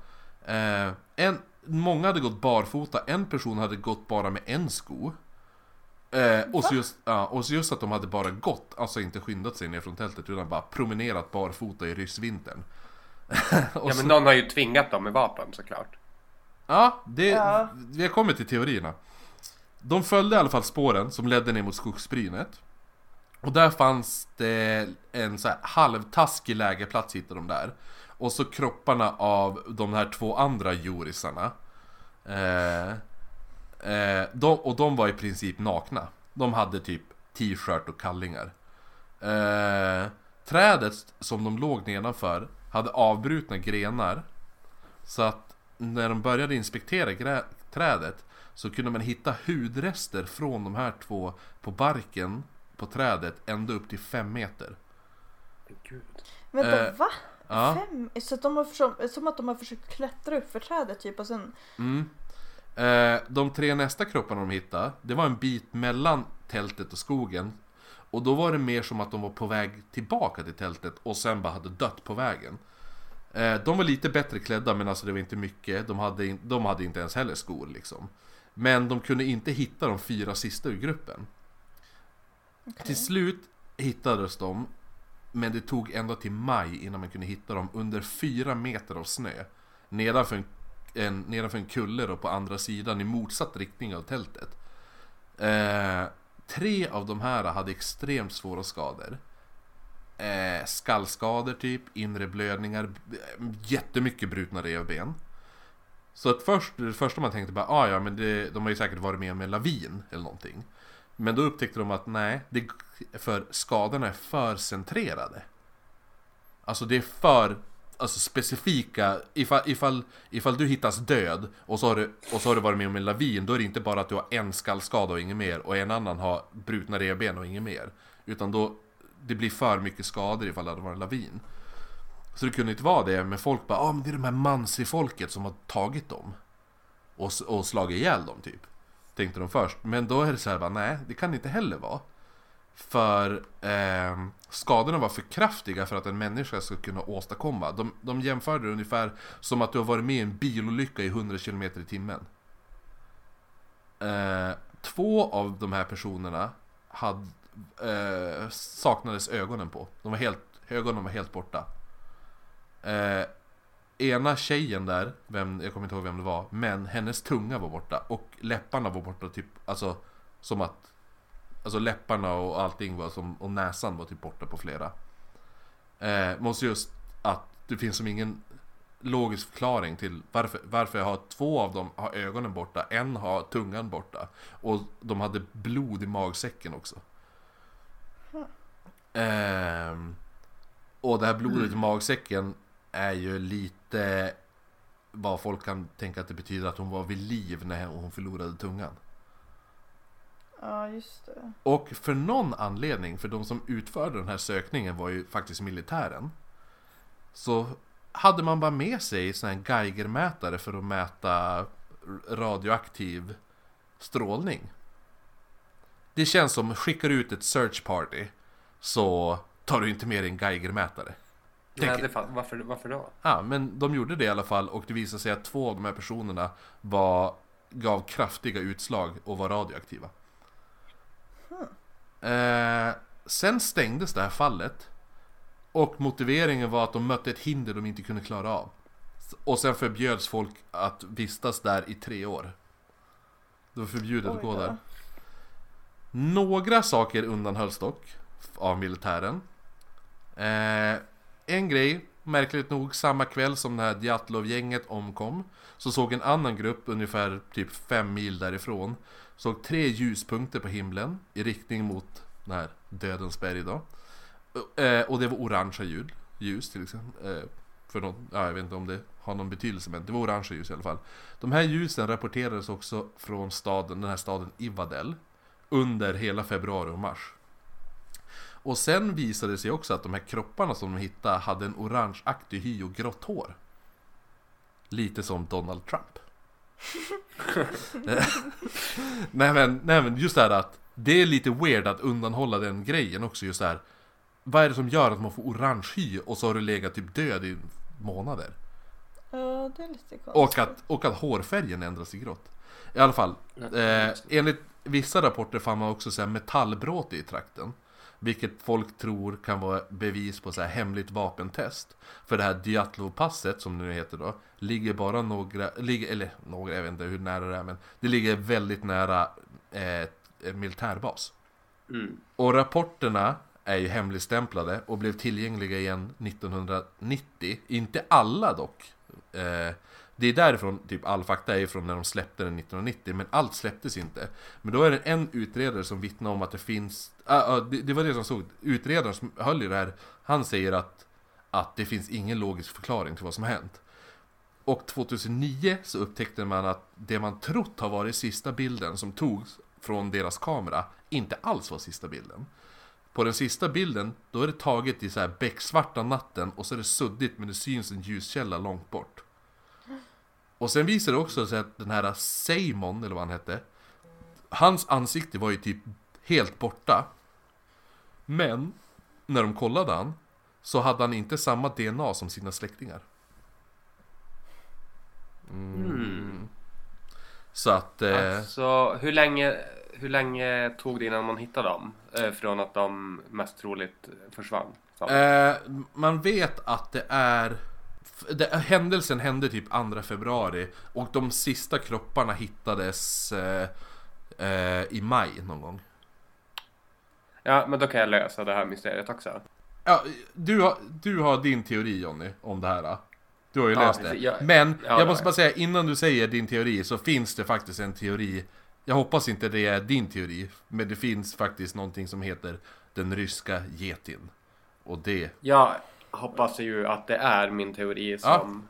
Eh, en, många hade gått barfota, en person hade gått bara med en sko. Eh, och, så just, ja, och så just att de hade bara gått, alltså inte skyndat sig ner från tältet utan bara promenerat barfota i ryssvintern. Ja så, men någon har ju tvingat dem med vapen såklart. Ja, det, Ja. vi har kommit till teorierna. De följde i alla fall spåren som ledde ner mot skogsbrynet. Och där fanns det en så här halvtaskig lägerplats hittade de där. Och så kropparna av de här två andra jorisarna. Eh, eh, de, och de var i princip nakna. De hade typ t-shirt och kallingar. Eh, trädet som de låg nedanför hade avbrutna grenar. Så att när de började inspektera grä- trädet så kunde man hitta hudrester från de här två på barken på trädet ända upp till fem meter. Gud. Vänta, Eh, va? Ja. Fem? Så att de har försökt, som att de har försökt klättra upp för trädet typ och sen... Mm. Eh, de tre nästa kropparna de hittade, det var en bit mellan tältet och skogen. Och då var det mer som att de var på väg tillbaka till tältet och sen bara hade dött på vägen. Eh, de var lite bättre klädda men alltså det var inte mycket. De hade, de hade inte ens heller skor liksom. Men de kunde inte hitta de fyra sista ur gruppen. Okej. Till slut hittades de, men det tog ända till maj innan man kunde hitta dem under fyra meter av snö. Nedanför en, en, nedanför en kulle då på andra sidan i motsatt riktning av tältet. Eh, tre av de här hade extremt svåra skador. Eh, skallskador typ, inre blödningar, jättemycket brutna revben. Så att först, det första man tänkte bara, ah, ja men det, de har ju säkert varit med om en lavin eller någonting. Men då upptäckte de att nej, det, för skadorna är för centrerade. Alltså det är för alltså specifika, ifall, ifall, ifall du hittas död och så, har du, och så har du varit med om en lavin, då är det inte bara att du har en skallskada och inget mer och en annan har brutna revben och inget mer. Utan då, det blir för mycket skador ifall det hade varit en lavin. Så det kunde inte vara det, men folk bara ah, men det är de här mansi-folket som har tagit dem. Och, och slagit ihjäl dem typ. Tänkte de först. Men då är det så här bara, nej det kan det inte heller vara. För eh, skadorna var för kraftiga för att en människa ska kunna åstadkomma. De, de jämförde det ungefär som att du har varit med i en bilolycka i 100 km i timmen. Eh, två av de här personerna hade, eh, saknades ögonen på. De var helt, ögonen var helt borta. Eh, ena tjejen där, vem, jag kommer inte ihåg vem det var, men hennes tunga var borta och läpparna var borta typ, alltså som att Alltså läpparna och allting var som, och näsan var typ borta på flera. Eh, måste just att det finns som ingen logisk förklaring till varför, varför jag har två av dem har ögonen borta, en har tungan borta. Och de hade blod i magsäcken också. Ehm, och det här blodet i magsäcken är ju lite vad folk kan tänka att det betyder att hon var vid liv när hon förlorade tungan. Ja, just det. Och för någon anledning, för de som utförde den här sökningen var ju faktiskt militären. Så hade man bara med sig sån här Geigermätare för att mäta radioaktiv strålning. Det känns som, skickar du ut ett search party så tar du inte med dig en Geigermätare. Nej, Tänk- det fan, varför, varför då? Ja, men de gjorde det i alla fall och det visade sig att två av de här personerna var, gav kraftiga utslag och var radioaktiva. Eh, sen stängdes det här fallet. Och motiveringen var att de mötte ett hinder de inte kunde klara av. Och sen förbjöds folk att vistas där i tre år. Det var förbjudet att gå där. Några saker undanhölls dock av militären. Eh, en grej, märkligt nog, samma kväll som det här Djatlov-gänget omkom så såg en annan grupp ungefär typ fem mil därifrån Såg tre ljuspunkter på himlen i riktning mot den här Dödens berg då. Eh, och det var orangea ljud, ljus till exempel. Eh, för någon, ja, jag vet inte om det har någon betydelse men det var orangea ljus i alla fall. De här ljusen rapporterades också från staden, den här staden Ivadel. Under hela februari och mars. Och sen visade det sig också att de här kropparna som de hittade hade en orangeaktig hy och grått hår. Lite som Donald Trump. nej, men, nej men just det här att det är lite weird att undanhålla den grejen också just det här. Vad är det som gör att man får orange hy och så har du legat typ död i månader? Ja, det är lite konstigt. Och att, och att hårfärgen ändras till grått. I alla fall, eh, enligt vissa rapporter fann man också så här metallbråte i trakten. Vilket folk tror kan vara bevis på så här hemligt vapentest. För det här Dyatlov-passet, som det nu heter då, ligger bara några, ligger, eller några, jag vet inte hur nära det är, men det ligger väldigt nära eh, militärbas. Mm. Och rapporterna är ju hemligstämplade och blev tillgängliga igen 1990. Inte alla dock. Eh, det är därifrån typ all fakta är ifrån när de släppte den 1990, men allt släpptes inte. Men då är det en utredare som vittnar om att det finns uh, uh, det, det var det som stod. Utredaren som höll i det här, han säger att, att det finns ingen logisk förklaring till vad som har hänt. Och 2009 så upptäckte man att det man trott har varit sista bilden som togs från deras kamera inte alls var sista bilden. På den sista bilden, då är det taget i så här becksvarta natten och så är det suddigt men det syns en ljuskälla långt bort. Och sen visar det också sig att den här Simon, eller vad han hette, hans ansikte var ju typ helt borta. Men, när de kollade han, så hade han inte samma DNA som sina släktingar. Mm. Så att... Eh, Alltså, hur länge, hur länge tog det innan man hittade dem? Eh, från att de mest troligt försvann? Eh, man vet att det är... Det, händelsen hände typ 2 februari och de sista kropparna hittades eh, eh, i maj någon gång. Ja, men då kan jag lösa det här mysteriet också. Ja, du, har, du har din teori Jonny om det här. Du har ju Ja, läst det. Jag- Men ja, jag måste bara säga innan du säger din teori så finns det faktiskt en teori. Jag hoppas inte det är din teori. Men det finns faktiskt någonting som heter den ryska getin. Och det... Jag hoppas ju att det är min teori som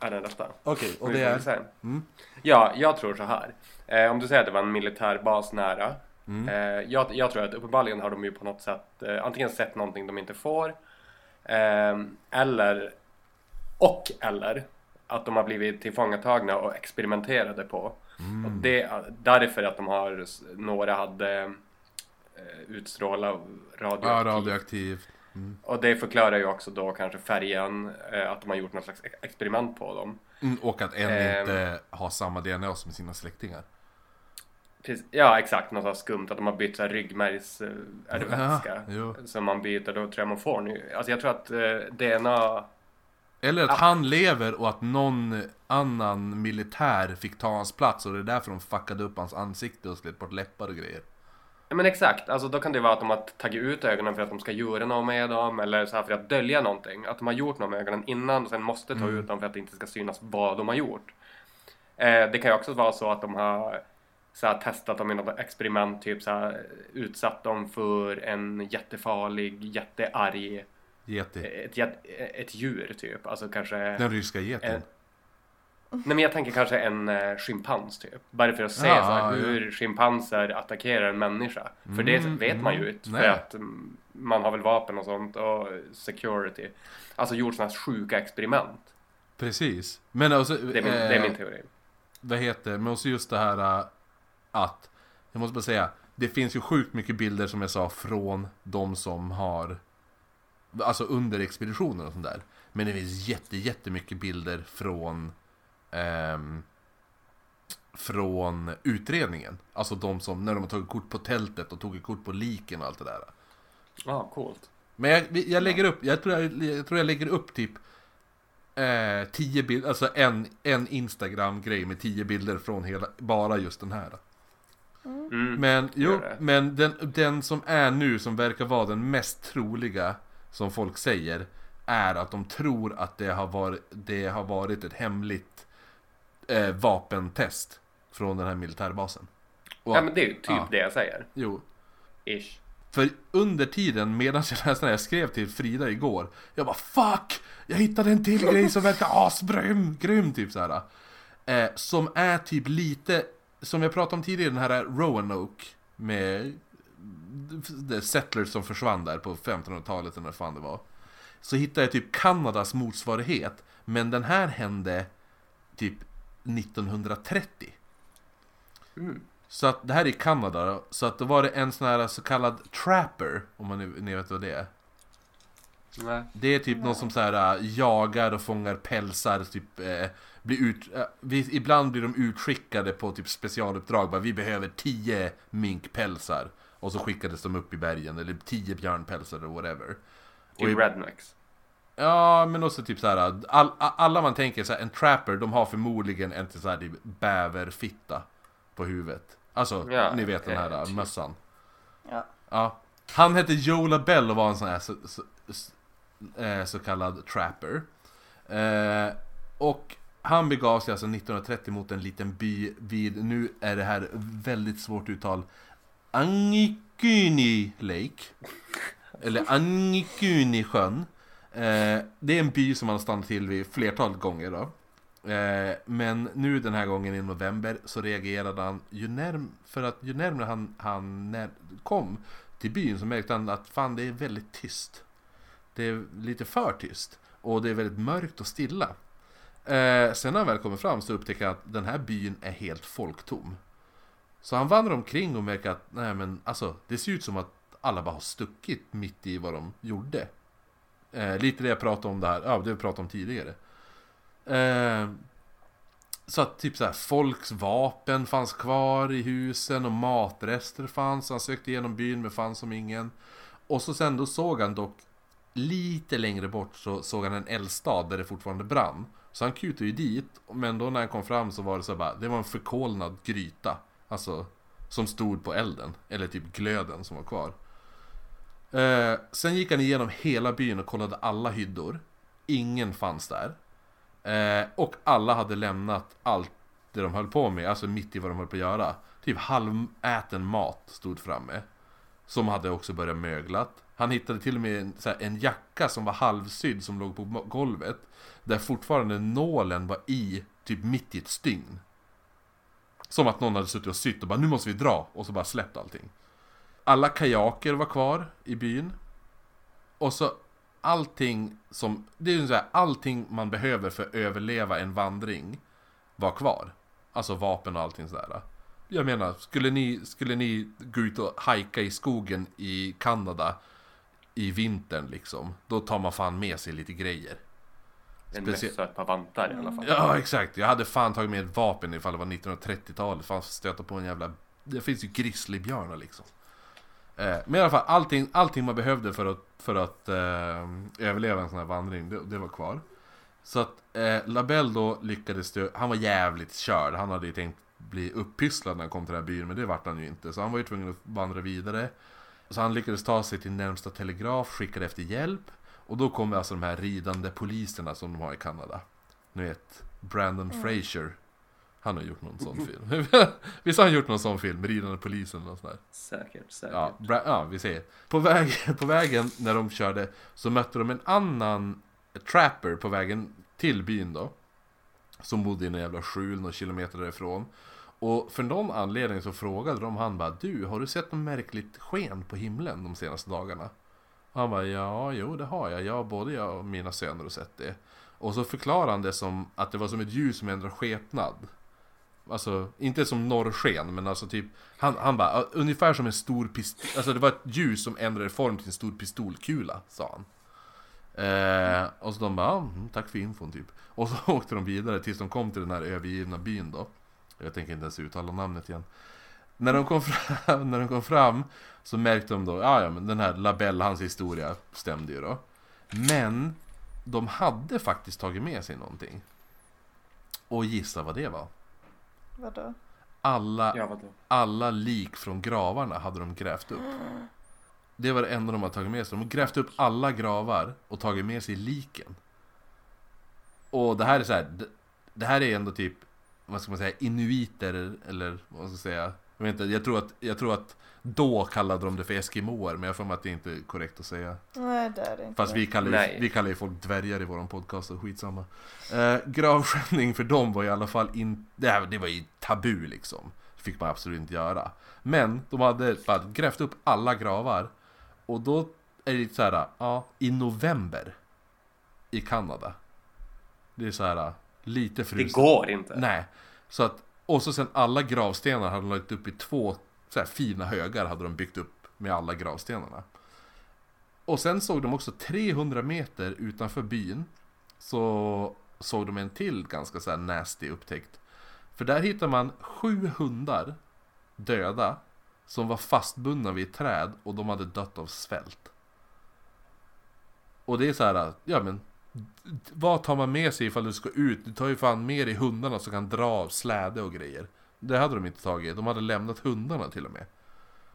är den rätta. Okej, och Vi det är... Mm. Ja, jag tror så här. Eh, om du säger att det var en militärbas nära. Mm. Eh, jag, jag tror att uppenbarligen har de ju på något sätt eh, antingen sett någonting de inte får. Ehm, eller, och eller att de har blivit tillfångatagna och experimenterade på. Och det, därför att de har, några hade eh, utstrålat radioaktivt. Ja, radioaktivt. Och det förklarar ju också då kanske färgen, eh, att de har gjort något slags ex- experiment på dem. Mm, och att en Ehm. inte har samma DNA som sina släktingar. Ja exakt, något så här skumt att de har bytt så här ryggmärgs... eh, Är det vätska? Ja, som man byter, då tror jag man får ny. Alltså jag tror att eh, DNA... Eller att Ja. han lever och att någon annan militär fick ta hans plats och det är därför de fuckade upp hans ansikte och slet bort läppar och grejer. Ja men exakt, alltså då kan det vara att de har tagit ut ögonen för att de ska göra något med dem eller så här för att dölja någonting. Att de har gjort något med ögonen innan och sen måste ta ut dem för att det inte ska synas vad de har gjort. Eh, det kan ju också vara så att de har så här, testat dem i något experiment, typ så här, utsatt dem för en jättefarlig, jättearg, Yeti. ett, jät- ett djur typ. Alltså kanske... Den ryska getin. en, Nej men jag tänker kanske en eh, schimpans typ. Bara för att se Ja, så här, ja. hur schimpanser attackerar en människa. För det Mm, vet man ju mm, inte. För att mm, man har väl vapen och sånt och security. Alltså gjort sådana här sjuka experiment. Precis. Men alltså, Det är min, det är eh, min teori. vad heter men också just det här att, jag måste bara säga, det finns ju sjukt mycket bilder som jag sa från de som har, alltså under expeditionen och sånt där. Men det finns jätte, jättemycket bilder från, ehm, från utredningen. Alltså de som, när de har tagit kort på tältet och tagit kort på liken och allt det där. Ja, coolt. Men jag, jag lägger upp, jag tror jag, jag, tror jag lägger upp typ eh, tio bilder, alltså en, en Instagram-grej med tio bilder från hela, bara just den här. Mm. Men, jo, men den, den som är nu, som verkar vara den mest troliga, som folk säger, är att de tror att det har varit, det har varit ett hemligt eh, vapentest från den här militärbasen. Och, Ja men det är ju typ ja. det jag säger. Jo, Ish. För under tiden medan jag läste den jag skrev till Frida igår Jag bara fuck! Jag hittade en till grej som verkar asgrym, grym typ såhär eh, Som är typ lite, som jag pratade om tidigare, den här Roanoke Med The Settlers som försvann där på 1500-talet eller vad fan det var Så hittade jag typ Kanadas motsvarighet Men den här hände typ 1930 Mm. så att det här är i Kanada då, så att då var det en sån här så kallad trapper, om man nu- ni vet vad det är. Nej. Det är typ någon som så här äh, jagar och fångar pälsar, typ eh, blir ut, eh, vi, ibland blir de utskickade på typ specialuppdrag, bara vi behöver 10 minkpälsar. Och så skickades de upp i bergen, eller 10 björnpälsar eller whatever. Och i- rednecks. Ja, men också typ så här. All, alla man tänker så här, en trapper, de har förmodligen en till så här typ bäverfitta på huvudet. Alltså, Ja, ni vet den här eh, typ. mössan. Ja. Ja. Han hette Joe LaBelle och var en sån här så, så, så, eh, så kallad trapper. Eh, och han begav sig alltså 1930 mot en liten by vid, nu är det här väldigt svårt uttal, Angikuni Lake. Eller Angikuni-sjön. Eh, det är en by som han har stannat till vid flertal gånger då. Eh, men nu den här gången i november så reagerade han ju närm för att ju närmare han, han när, kom till byn så märkte han att fan det är väldigt tyst. Det är lite för tyst. Och det är väldigt mörkt och stilla. Eh, sen när han väl kommer fram så upptäcker han att den här byn är helt folktom. Så han vandrar omkring och märker att nej men alltså det ser ut som att alla bara har stuckit mitt i vad de gjorde. Eh, lite det jag pratade om där, ja det vi pratade om tidigare. Eh, så att typ så här, folks vapen fanns kvar i husen och matrester fanns. Han sökte igenom byn men fanns som ingen. Och så sen då såg han dock lite längre bort så såg han en eldstad där det fortfarande brann. Så han kutade ju dit, men då när han kom fram så var det så bara, det var en förkolnad gryta. Alltså, som stod på elden, eller typ glöden som var kvar. Eh, sen gick han igenom hela byn och kollade alla hyddor. Ingen fanns där. Eh, och alla hade lämnat allt det de höll på med, alltså mitt i vad de höll på att göra. Typ halväten mat stod framme. Som hade också börjat möglat. Han hittade till och med en, så här, en jacka som var halvsydd som låg på golvet. Där fortfarande nålen var i, typ mitt i ett stygn. Som att någon hade suttit och sytt och bara nu måste vi dra och så bara släppt allting. Alla kajaker var kvar i byn. Och så allting som, det är ju så här, allting man behöver för att överleva en vandring var kvar. Alltså vapen och allting sådär. Jag menar, skulle ni, skulle ni gå ut och hajka i skogen i Kanada i vintern liksom, då tar man fan med sig lite grejer. En Specie- mössa och ett par vantar i alla fall. Ja, exakt. Jag hade fan tagit med ett vapen ifall det var 1930-talet. Fan stöta på en jävla... Det finns ju grizzlybjörnar liksom. Eh, men i alla fall, allting, allting man behövde för att, för att eh, överleva en sån här vandring, det, det var kvar. Så att eh, Labelle då lyckades han var jävligt körd. Han hade ju tänkt bli upppysslad när han kom till den här byn, men det vart han ju inte. Så han var ju tvungen att vandra vidare. Så han lyckades ta sig till närmsta telegraf, skickade efter hjälp. Och då kommer alltså de här ridande poliserna som de har i Kanada. Ni vet, Brandon Fraser. Han har gjort någon sån film. Visst har han gjort någon sån film? Ridande polisen och sådär. Säkert, säkert. Ja, bra, ja, vi ser. På, väg, på vägen när de körde så mötte de en annan trapper på vägen till byn då. Som bodde i en jävla skjul några kilometer därifrån. Och för någon anledning så frågade de han bara Du, har du sett något märkligt sken på himlen de senaste dagarna? Och han bara ja, jo det har jag. jag. både jag och mina söner har sett det. Och så förklarade han det som att det var som ett ljus som ändrar skepnad. Alltså, inte som norrsken, men alltså typ Han, han bara, ungefär som en stor pistol Alltså det var ett ljus som ändrade form till en stor pistolkula, sa han eh, Och så de bara, ah, mm, tack för infon typ Och så åkte de vidare tills de kom till den här övergivna byn då jag tänker inte ens uttala namnet igen när de, kom fram, när de kom fram så märkte de då, ja ja men den här Labelle, hans historia stämde ju då Men de hade faktiskt tagit med sig någonting Och gissa vad det var? Vadå? Alla, Ja, vadå? alla lik från gravarna hade de grävt upp. Det var det enda de hade tagit med sig. De har grävt upp alla gravar och tagit med sig liken. Och det här är så här, det, det här är ändå typ, vad ska man säga, inuiter eller vad ska jag säga. Jag, vet inte, jag, tror att, jag tror att då kallade de det för eskimoer, men jag får mig att det inte är korrekt att säga. Nej det är det inte. Fast vi kallar, ju, vi kallar ju folk dvärgar i våran podcast och skitsamma. Eh, gravskändning för dem var i alla fall inte, det var ju tabu liksom. Det fick man absolut inte göra. Men de hade bara grävt upp alla gravar. Och då är det lite så här, ja, i november. I Kanada. Det är så här, lite Det fruset. går inte. Nej. Så att, och så sen alla gravstenar hade de lagt upp i två så här, fina högar hade de byggt upp med alla gravstenarna. Och sen såg de också 300 meter utanför byn så såg de en till ganska så här nasty upptäckt. För där hittar man sju hundar döda som var fastbundna vid ett träd och de hade dött av svält. Och det är så här, ja men vad tar man med sig ifall du ska ut? Du tar ju fan med dig hundarna som kan dra av släde och grejer. Det hade de inte tagit. De hade lämnat hundarna till och med.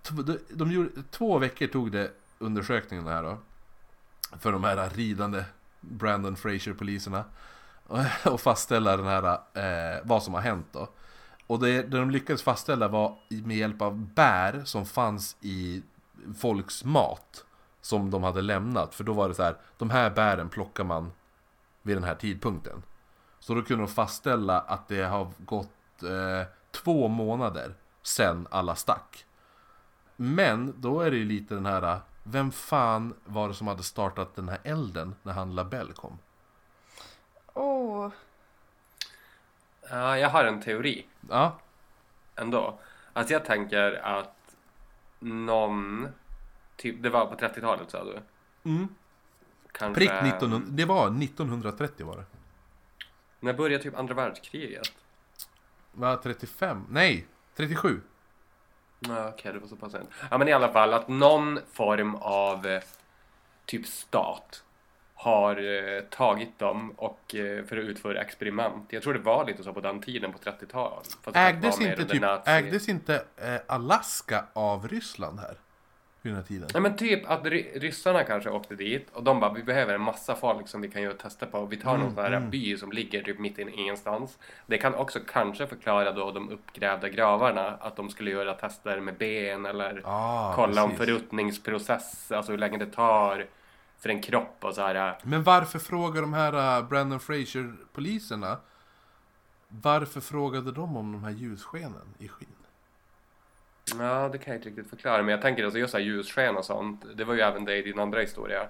De, de gjorde, två veckor tog det undersökningen här då. För de här ridande Brandon Fraser-poliserna. Och fastställa den här, eh, vad som har hänt då. Och det, det de lyckades fastställa var med hjälp av bär som fanns i folks mat. Som de hade lämnat. För då var det så här, de här bären plockar man vid den här tidpunkten. Så då kunde de fastställa att det har gått eh, två månader sen alla stack. Men då är det ju lite den här, vem fan var det som hade startat den här elden när han Labelle kom? Oh, Ja, jag har en teori Ja, ändå. Alltså jag tänker att någon, typ, det var på 30-talet sa du? mm. Kanske, prick 1900, det var 1930 var det. När började typ andra världskriget? Va, 35? Nej, 37. Ja, Okej, det var så pass sent. Ja, men i alla fall att någon form av eh, typ stat har eh, tagit dem och eh, för att utföra experiment. Jag tror det var lite så på den tiden på 30-talet. Fast det Ägdes inte, typ, ägdes inte eh, Alaska av Ryssland här? Vid den här tiden? Nej men typ att ry- ryssarna kanske åkte dit och de bara vi behöver en massa folk som vi kan göra tester på. Vi tar Mm, någon sån här mm. by som ligger typ mitt in ingenstans. Det kan också kanske förklara då de uppgrävda gravarna att de skulle göra tester med ben eller Ah, kolla om precis. förruttningsprocess, alltså hur länge det tar för en kropp och så här. Men varför frågar de här uh, Brandon Fraser-poliserna Varför frågade de om de här ljusskenen i? Ja, det kan jag inte riktigt förklara. Men jag tänker alltså just här ljussken och sånt. Det var ju även det i din andra historia.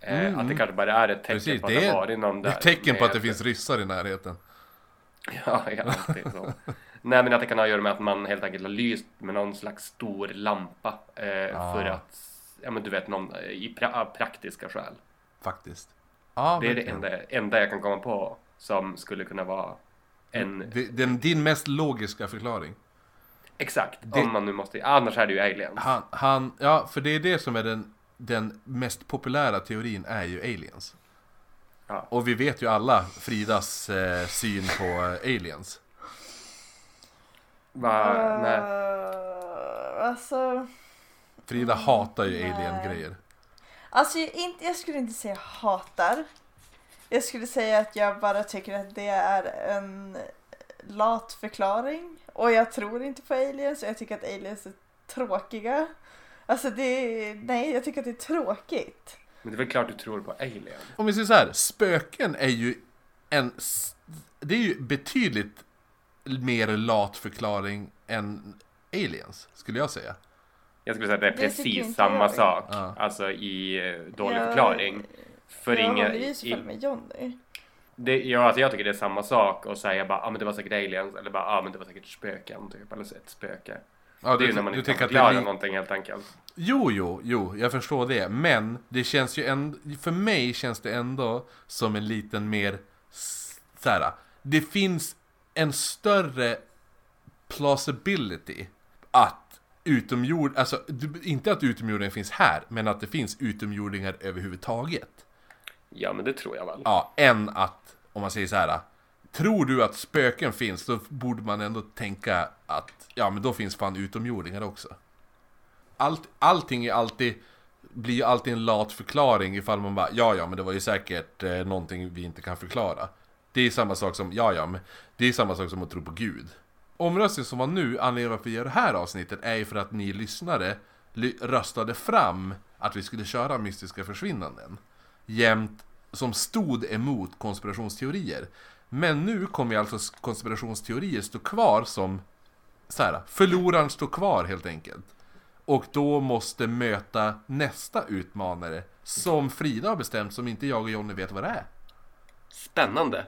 Eh, Mm, Att det mm. kanske bara är ett tecken Precis, på att det det varit någon Det där. är ett tecken på att det finns ryssar i närheten. Ja, ja, alltid så. Nej men att det kan ha att göra med att man helt enkelt har lyst med någon slags stor lampa. Eh, Ah. För att, ja men du vet, någon, eh, i pra- praktiska skäl. Faktiskt. Ja, Det är det enda, enda jag kan komma på som skulle kunna vara en... Det, den, din mest logiska förklaring. Exakt, Det- om man nu måste... Annars är det ju aliens. Han, han, ja, för det är det som är den, den mest populära teorin är ju aliens. Ja. Och vi vet ju alla Fridas eh, syn på aliens. Va, nej. Eh, alltså, Frida hatar ju alien-grejer. alltså jag, inte, jag skulle inte säga hatar. Jag skulle säga att jag bara tycker att det är en lat förklaring. Och jag tror inte på aliens och jag tycker att aliens är tråkiga. Alltså det är, nej jag tycker att det är tråkigt. Men det är väl klart du tror på aliens. Om vi säger så här, spöken är ju en... Det är ju betydligt mer lat förklaring än aliens, skulle jag säga. Jag skulle säga att det är Det precis samma jag. sak. Ja. Alltså i eh, dålig Jag- förklaring. För jag inga, håller i så fall med Johnny. Det, ja, alltså jag tycker det är samma sak att säga bara ah, men det var säkert aliens eller bara ah, men det var säkert spöken typ eller ett spöke. Ja, det är du, ju när man du inte kan förklara li- någonting helt enkelt. Jo, jo, jo, jag förstår det. Men det känns ju ändå, för mig känns det ändå som en liten mer, s- så här, det finns en större plausibility att utomjord, alltså inte att utomjordingar finns här, men att det finns utomjordingar överhuvudtaget. Ja men det tror jag väl. Ja, än att, om man säger så här. Tror du att spöken finns, då borde man ändå tänka att, ja men då finns fan utomjordingar också. Allt, allting är alltid, blir ju alltid en lat förklaring ifall man bara, ja ja men det var ju säkert eh, någonting vi inte kan förklara. Det är samma sak som, ja ja men, det är samma sak som att tro på Gud. Omröstningen som var nu, anledningen till varför vi gör det här avsnittet, är ju för att ni lyssnare röstade fram att vi skulle köra mystiska försvinnanden jämt som stod emot konspirationsteorier. Men nu kommer ju alltså konspirationsteorier stå kvar som så här, förloraren står kvar helt enkelt. Och då måste möta nästa utmanare som Frida har bestämt som inte jag och Jonny vet vad det är. Spännande.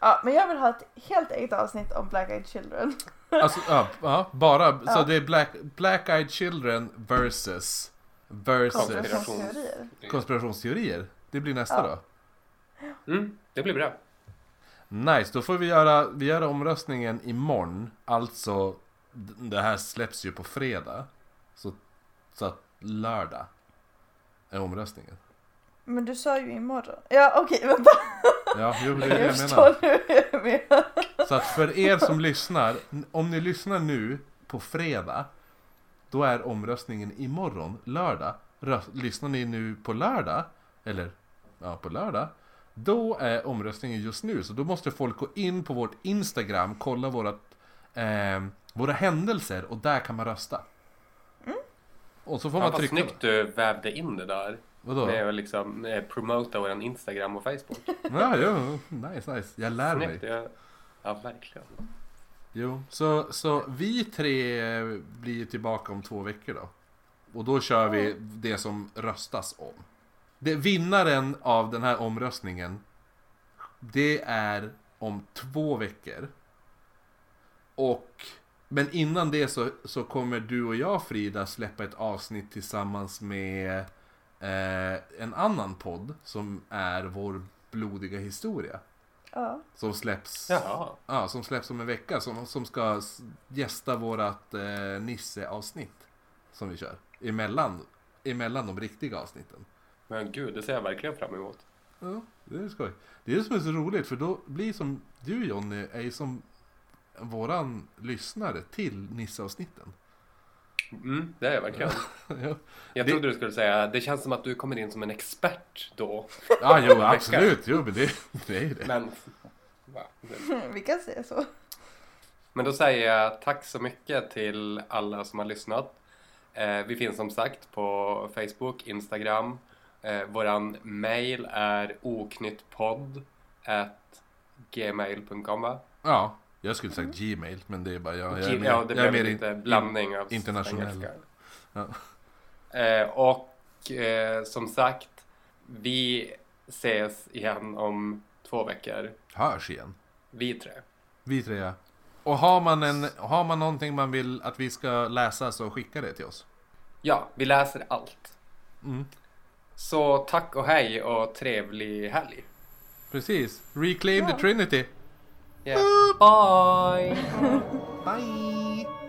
Ja, men jag vill ha ett helt eget avsnitt om Black Eyed Children. Alltså, ja, ja bara, så Ja. det är Black, Black Eyed Children versus versus Konspirationsteorier. konspirationsteorier. Det blir nästa Ja. då. Mm, det blir bra. Nice, då får vi göra, vi gör omröstningen imorgon. Alltså, det här släpps ju på fredag. Så, så att lördag är omröstningen. Men du sa ju imorgon. Ja okej vänta. Ja, jo, det är det Jag menar. nu jag. Så att för er som lyssnar, om ni lyssnar nu på fredag, då är omröstningen imorgon, lördag. Röst, lyssnar ni nu på lördag, eller ja, på lördag, då är omröstningen just nu. Så då måste folk gå in på vårt Instagram, kolla vårat, eh, våra händelser och där kan man rösta. Och så får man vad trycka. snyggt du vävde in det där. Vadå? Med att liksom eh, promota våran Instagram och Facebook. Ja, jo, nice, nice. Jag lär mig. Snyggt. Ja, ja verkligen. Jo, så, så vi tre blir tillbaka om två veckor då. Och då kör vi det som röstas om. Det, vinnaren av den här omröstningen, det är om två veckor. Och, men innan det så, så kommer du och jag Frida släppa ett avsnitt tillsammans med eh, en annan podd som är vår blodiga historia. Ja. Som släpps Jaha. Ja, som släpps om en vecka som, som ska gästa vårat eh, Nisse-avsnitt. Som vi kör. Emellan, emellan de riktiga avsnitten. Men gud, det ser jag verkligen fram emot. Ja, det är skoj. Det är det som är så roligt för då blir som du Jonny är som våran lyssnare till Nisse-avsnitten. Mm, det är jag verkligen. ja, Jag Det- trodde du skulle säga, det känns som att du kommer in som en expert då. ja jo, absolut. Jo, men det, det är ju det. Men, va? Vi kan säga så. Men då säger jag tack så mycket till alla som har lyssnat. Eh, vi finns som sagt på Facebook, Instagram. Eh, våran mail är oknyttpoddgmail.com va? Ja, jag skulle sagt mm. gmail men det är bara jag. jag är mer, ja, det blev lite in, blandning av internationell. Ja. Eh, och eh, som sagt, vi ses igen om två veckor. Hörs igen. Vi tre. Vi tre ja. Och har man, en, har man någonting man vill att vi ska läsa så skicka det till oss. Ja, vi läser allt. Mm. Så tack och hej och trevlig helg. Precis. Reclaim yeah. the Trinity. Yeah. Bye! Bye!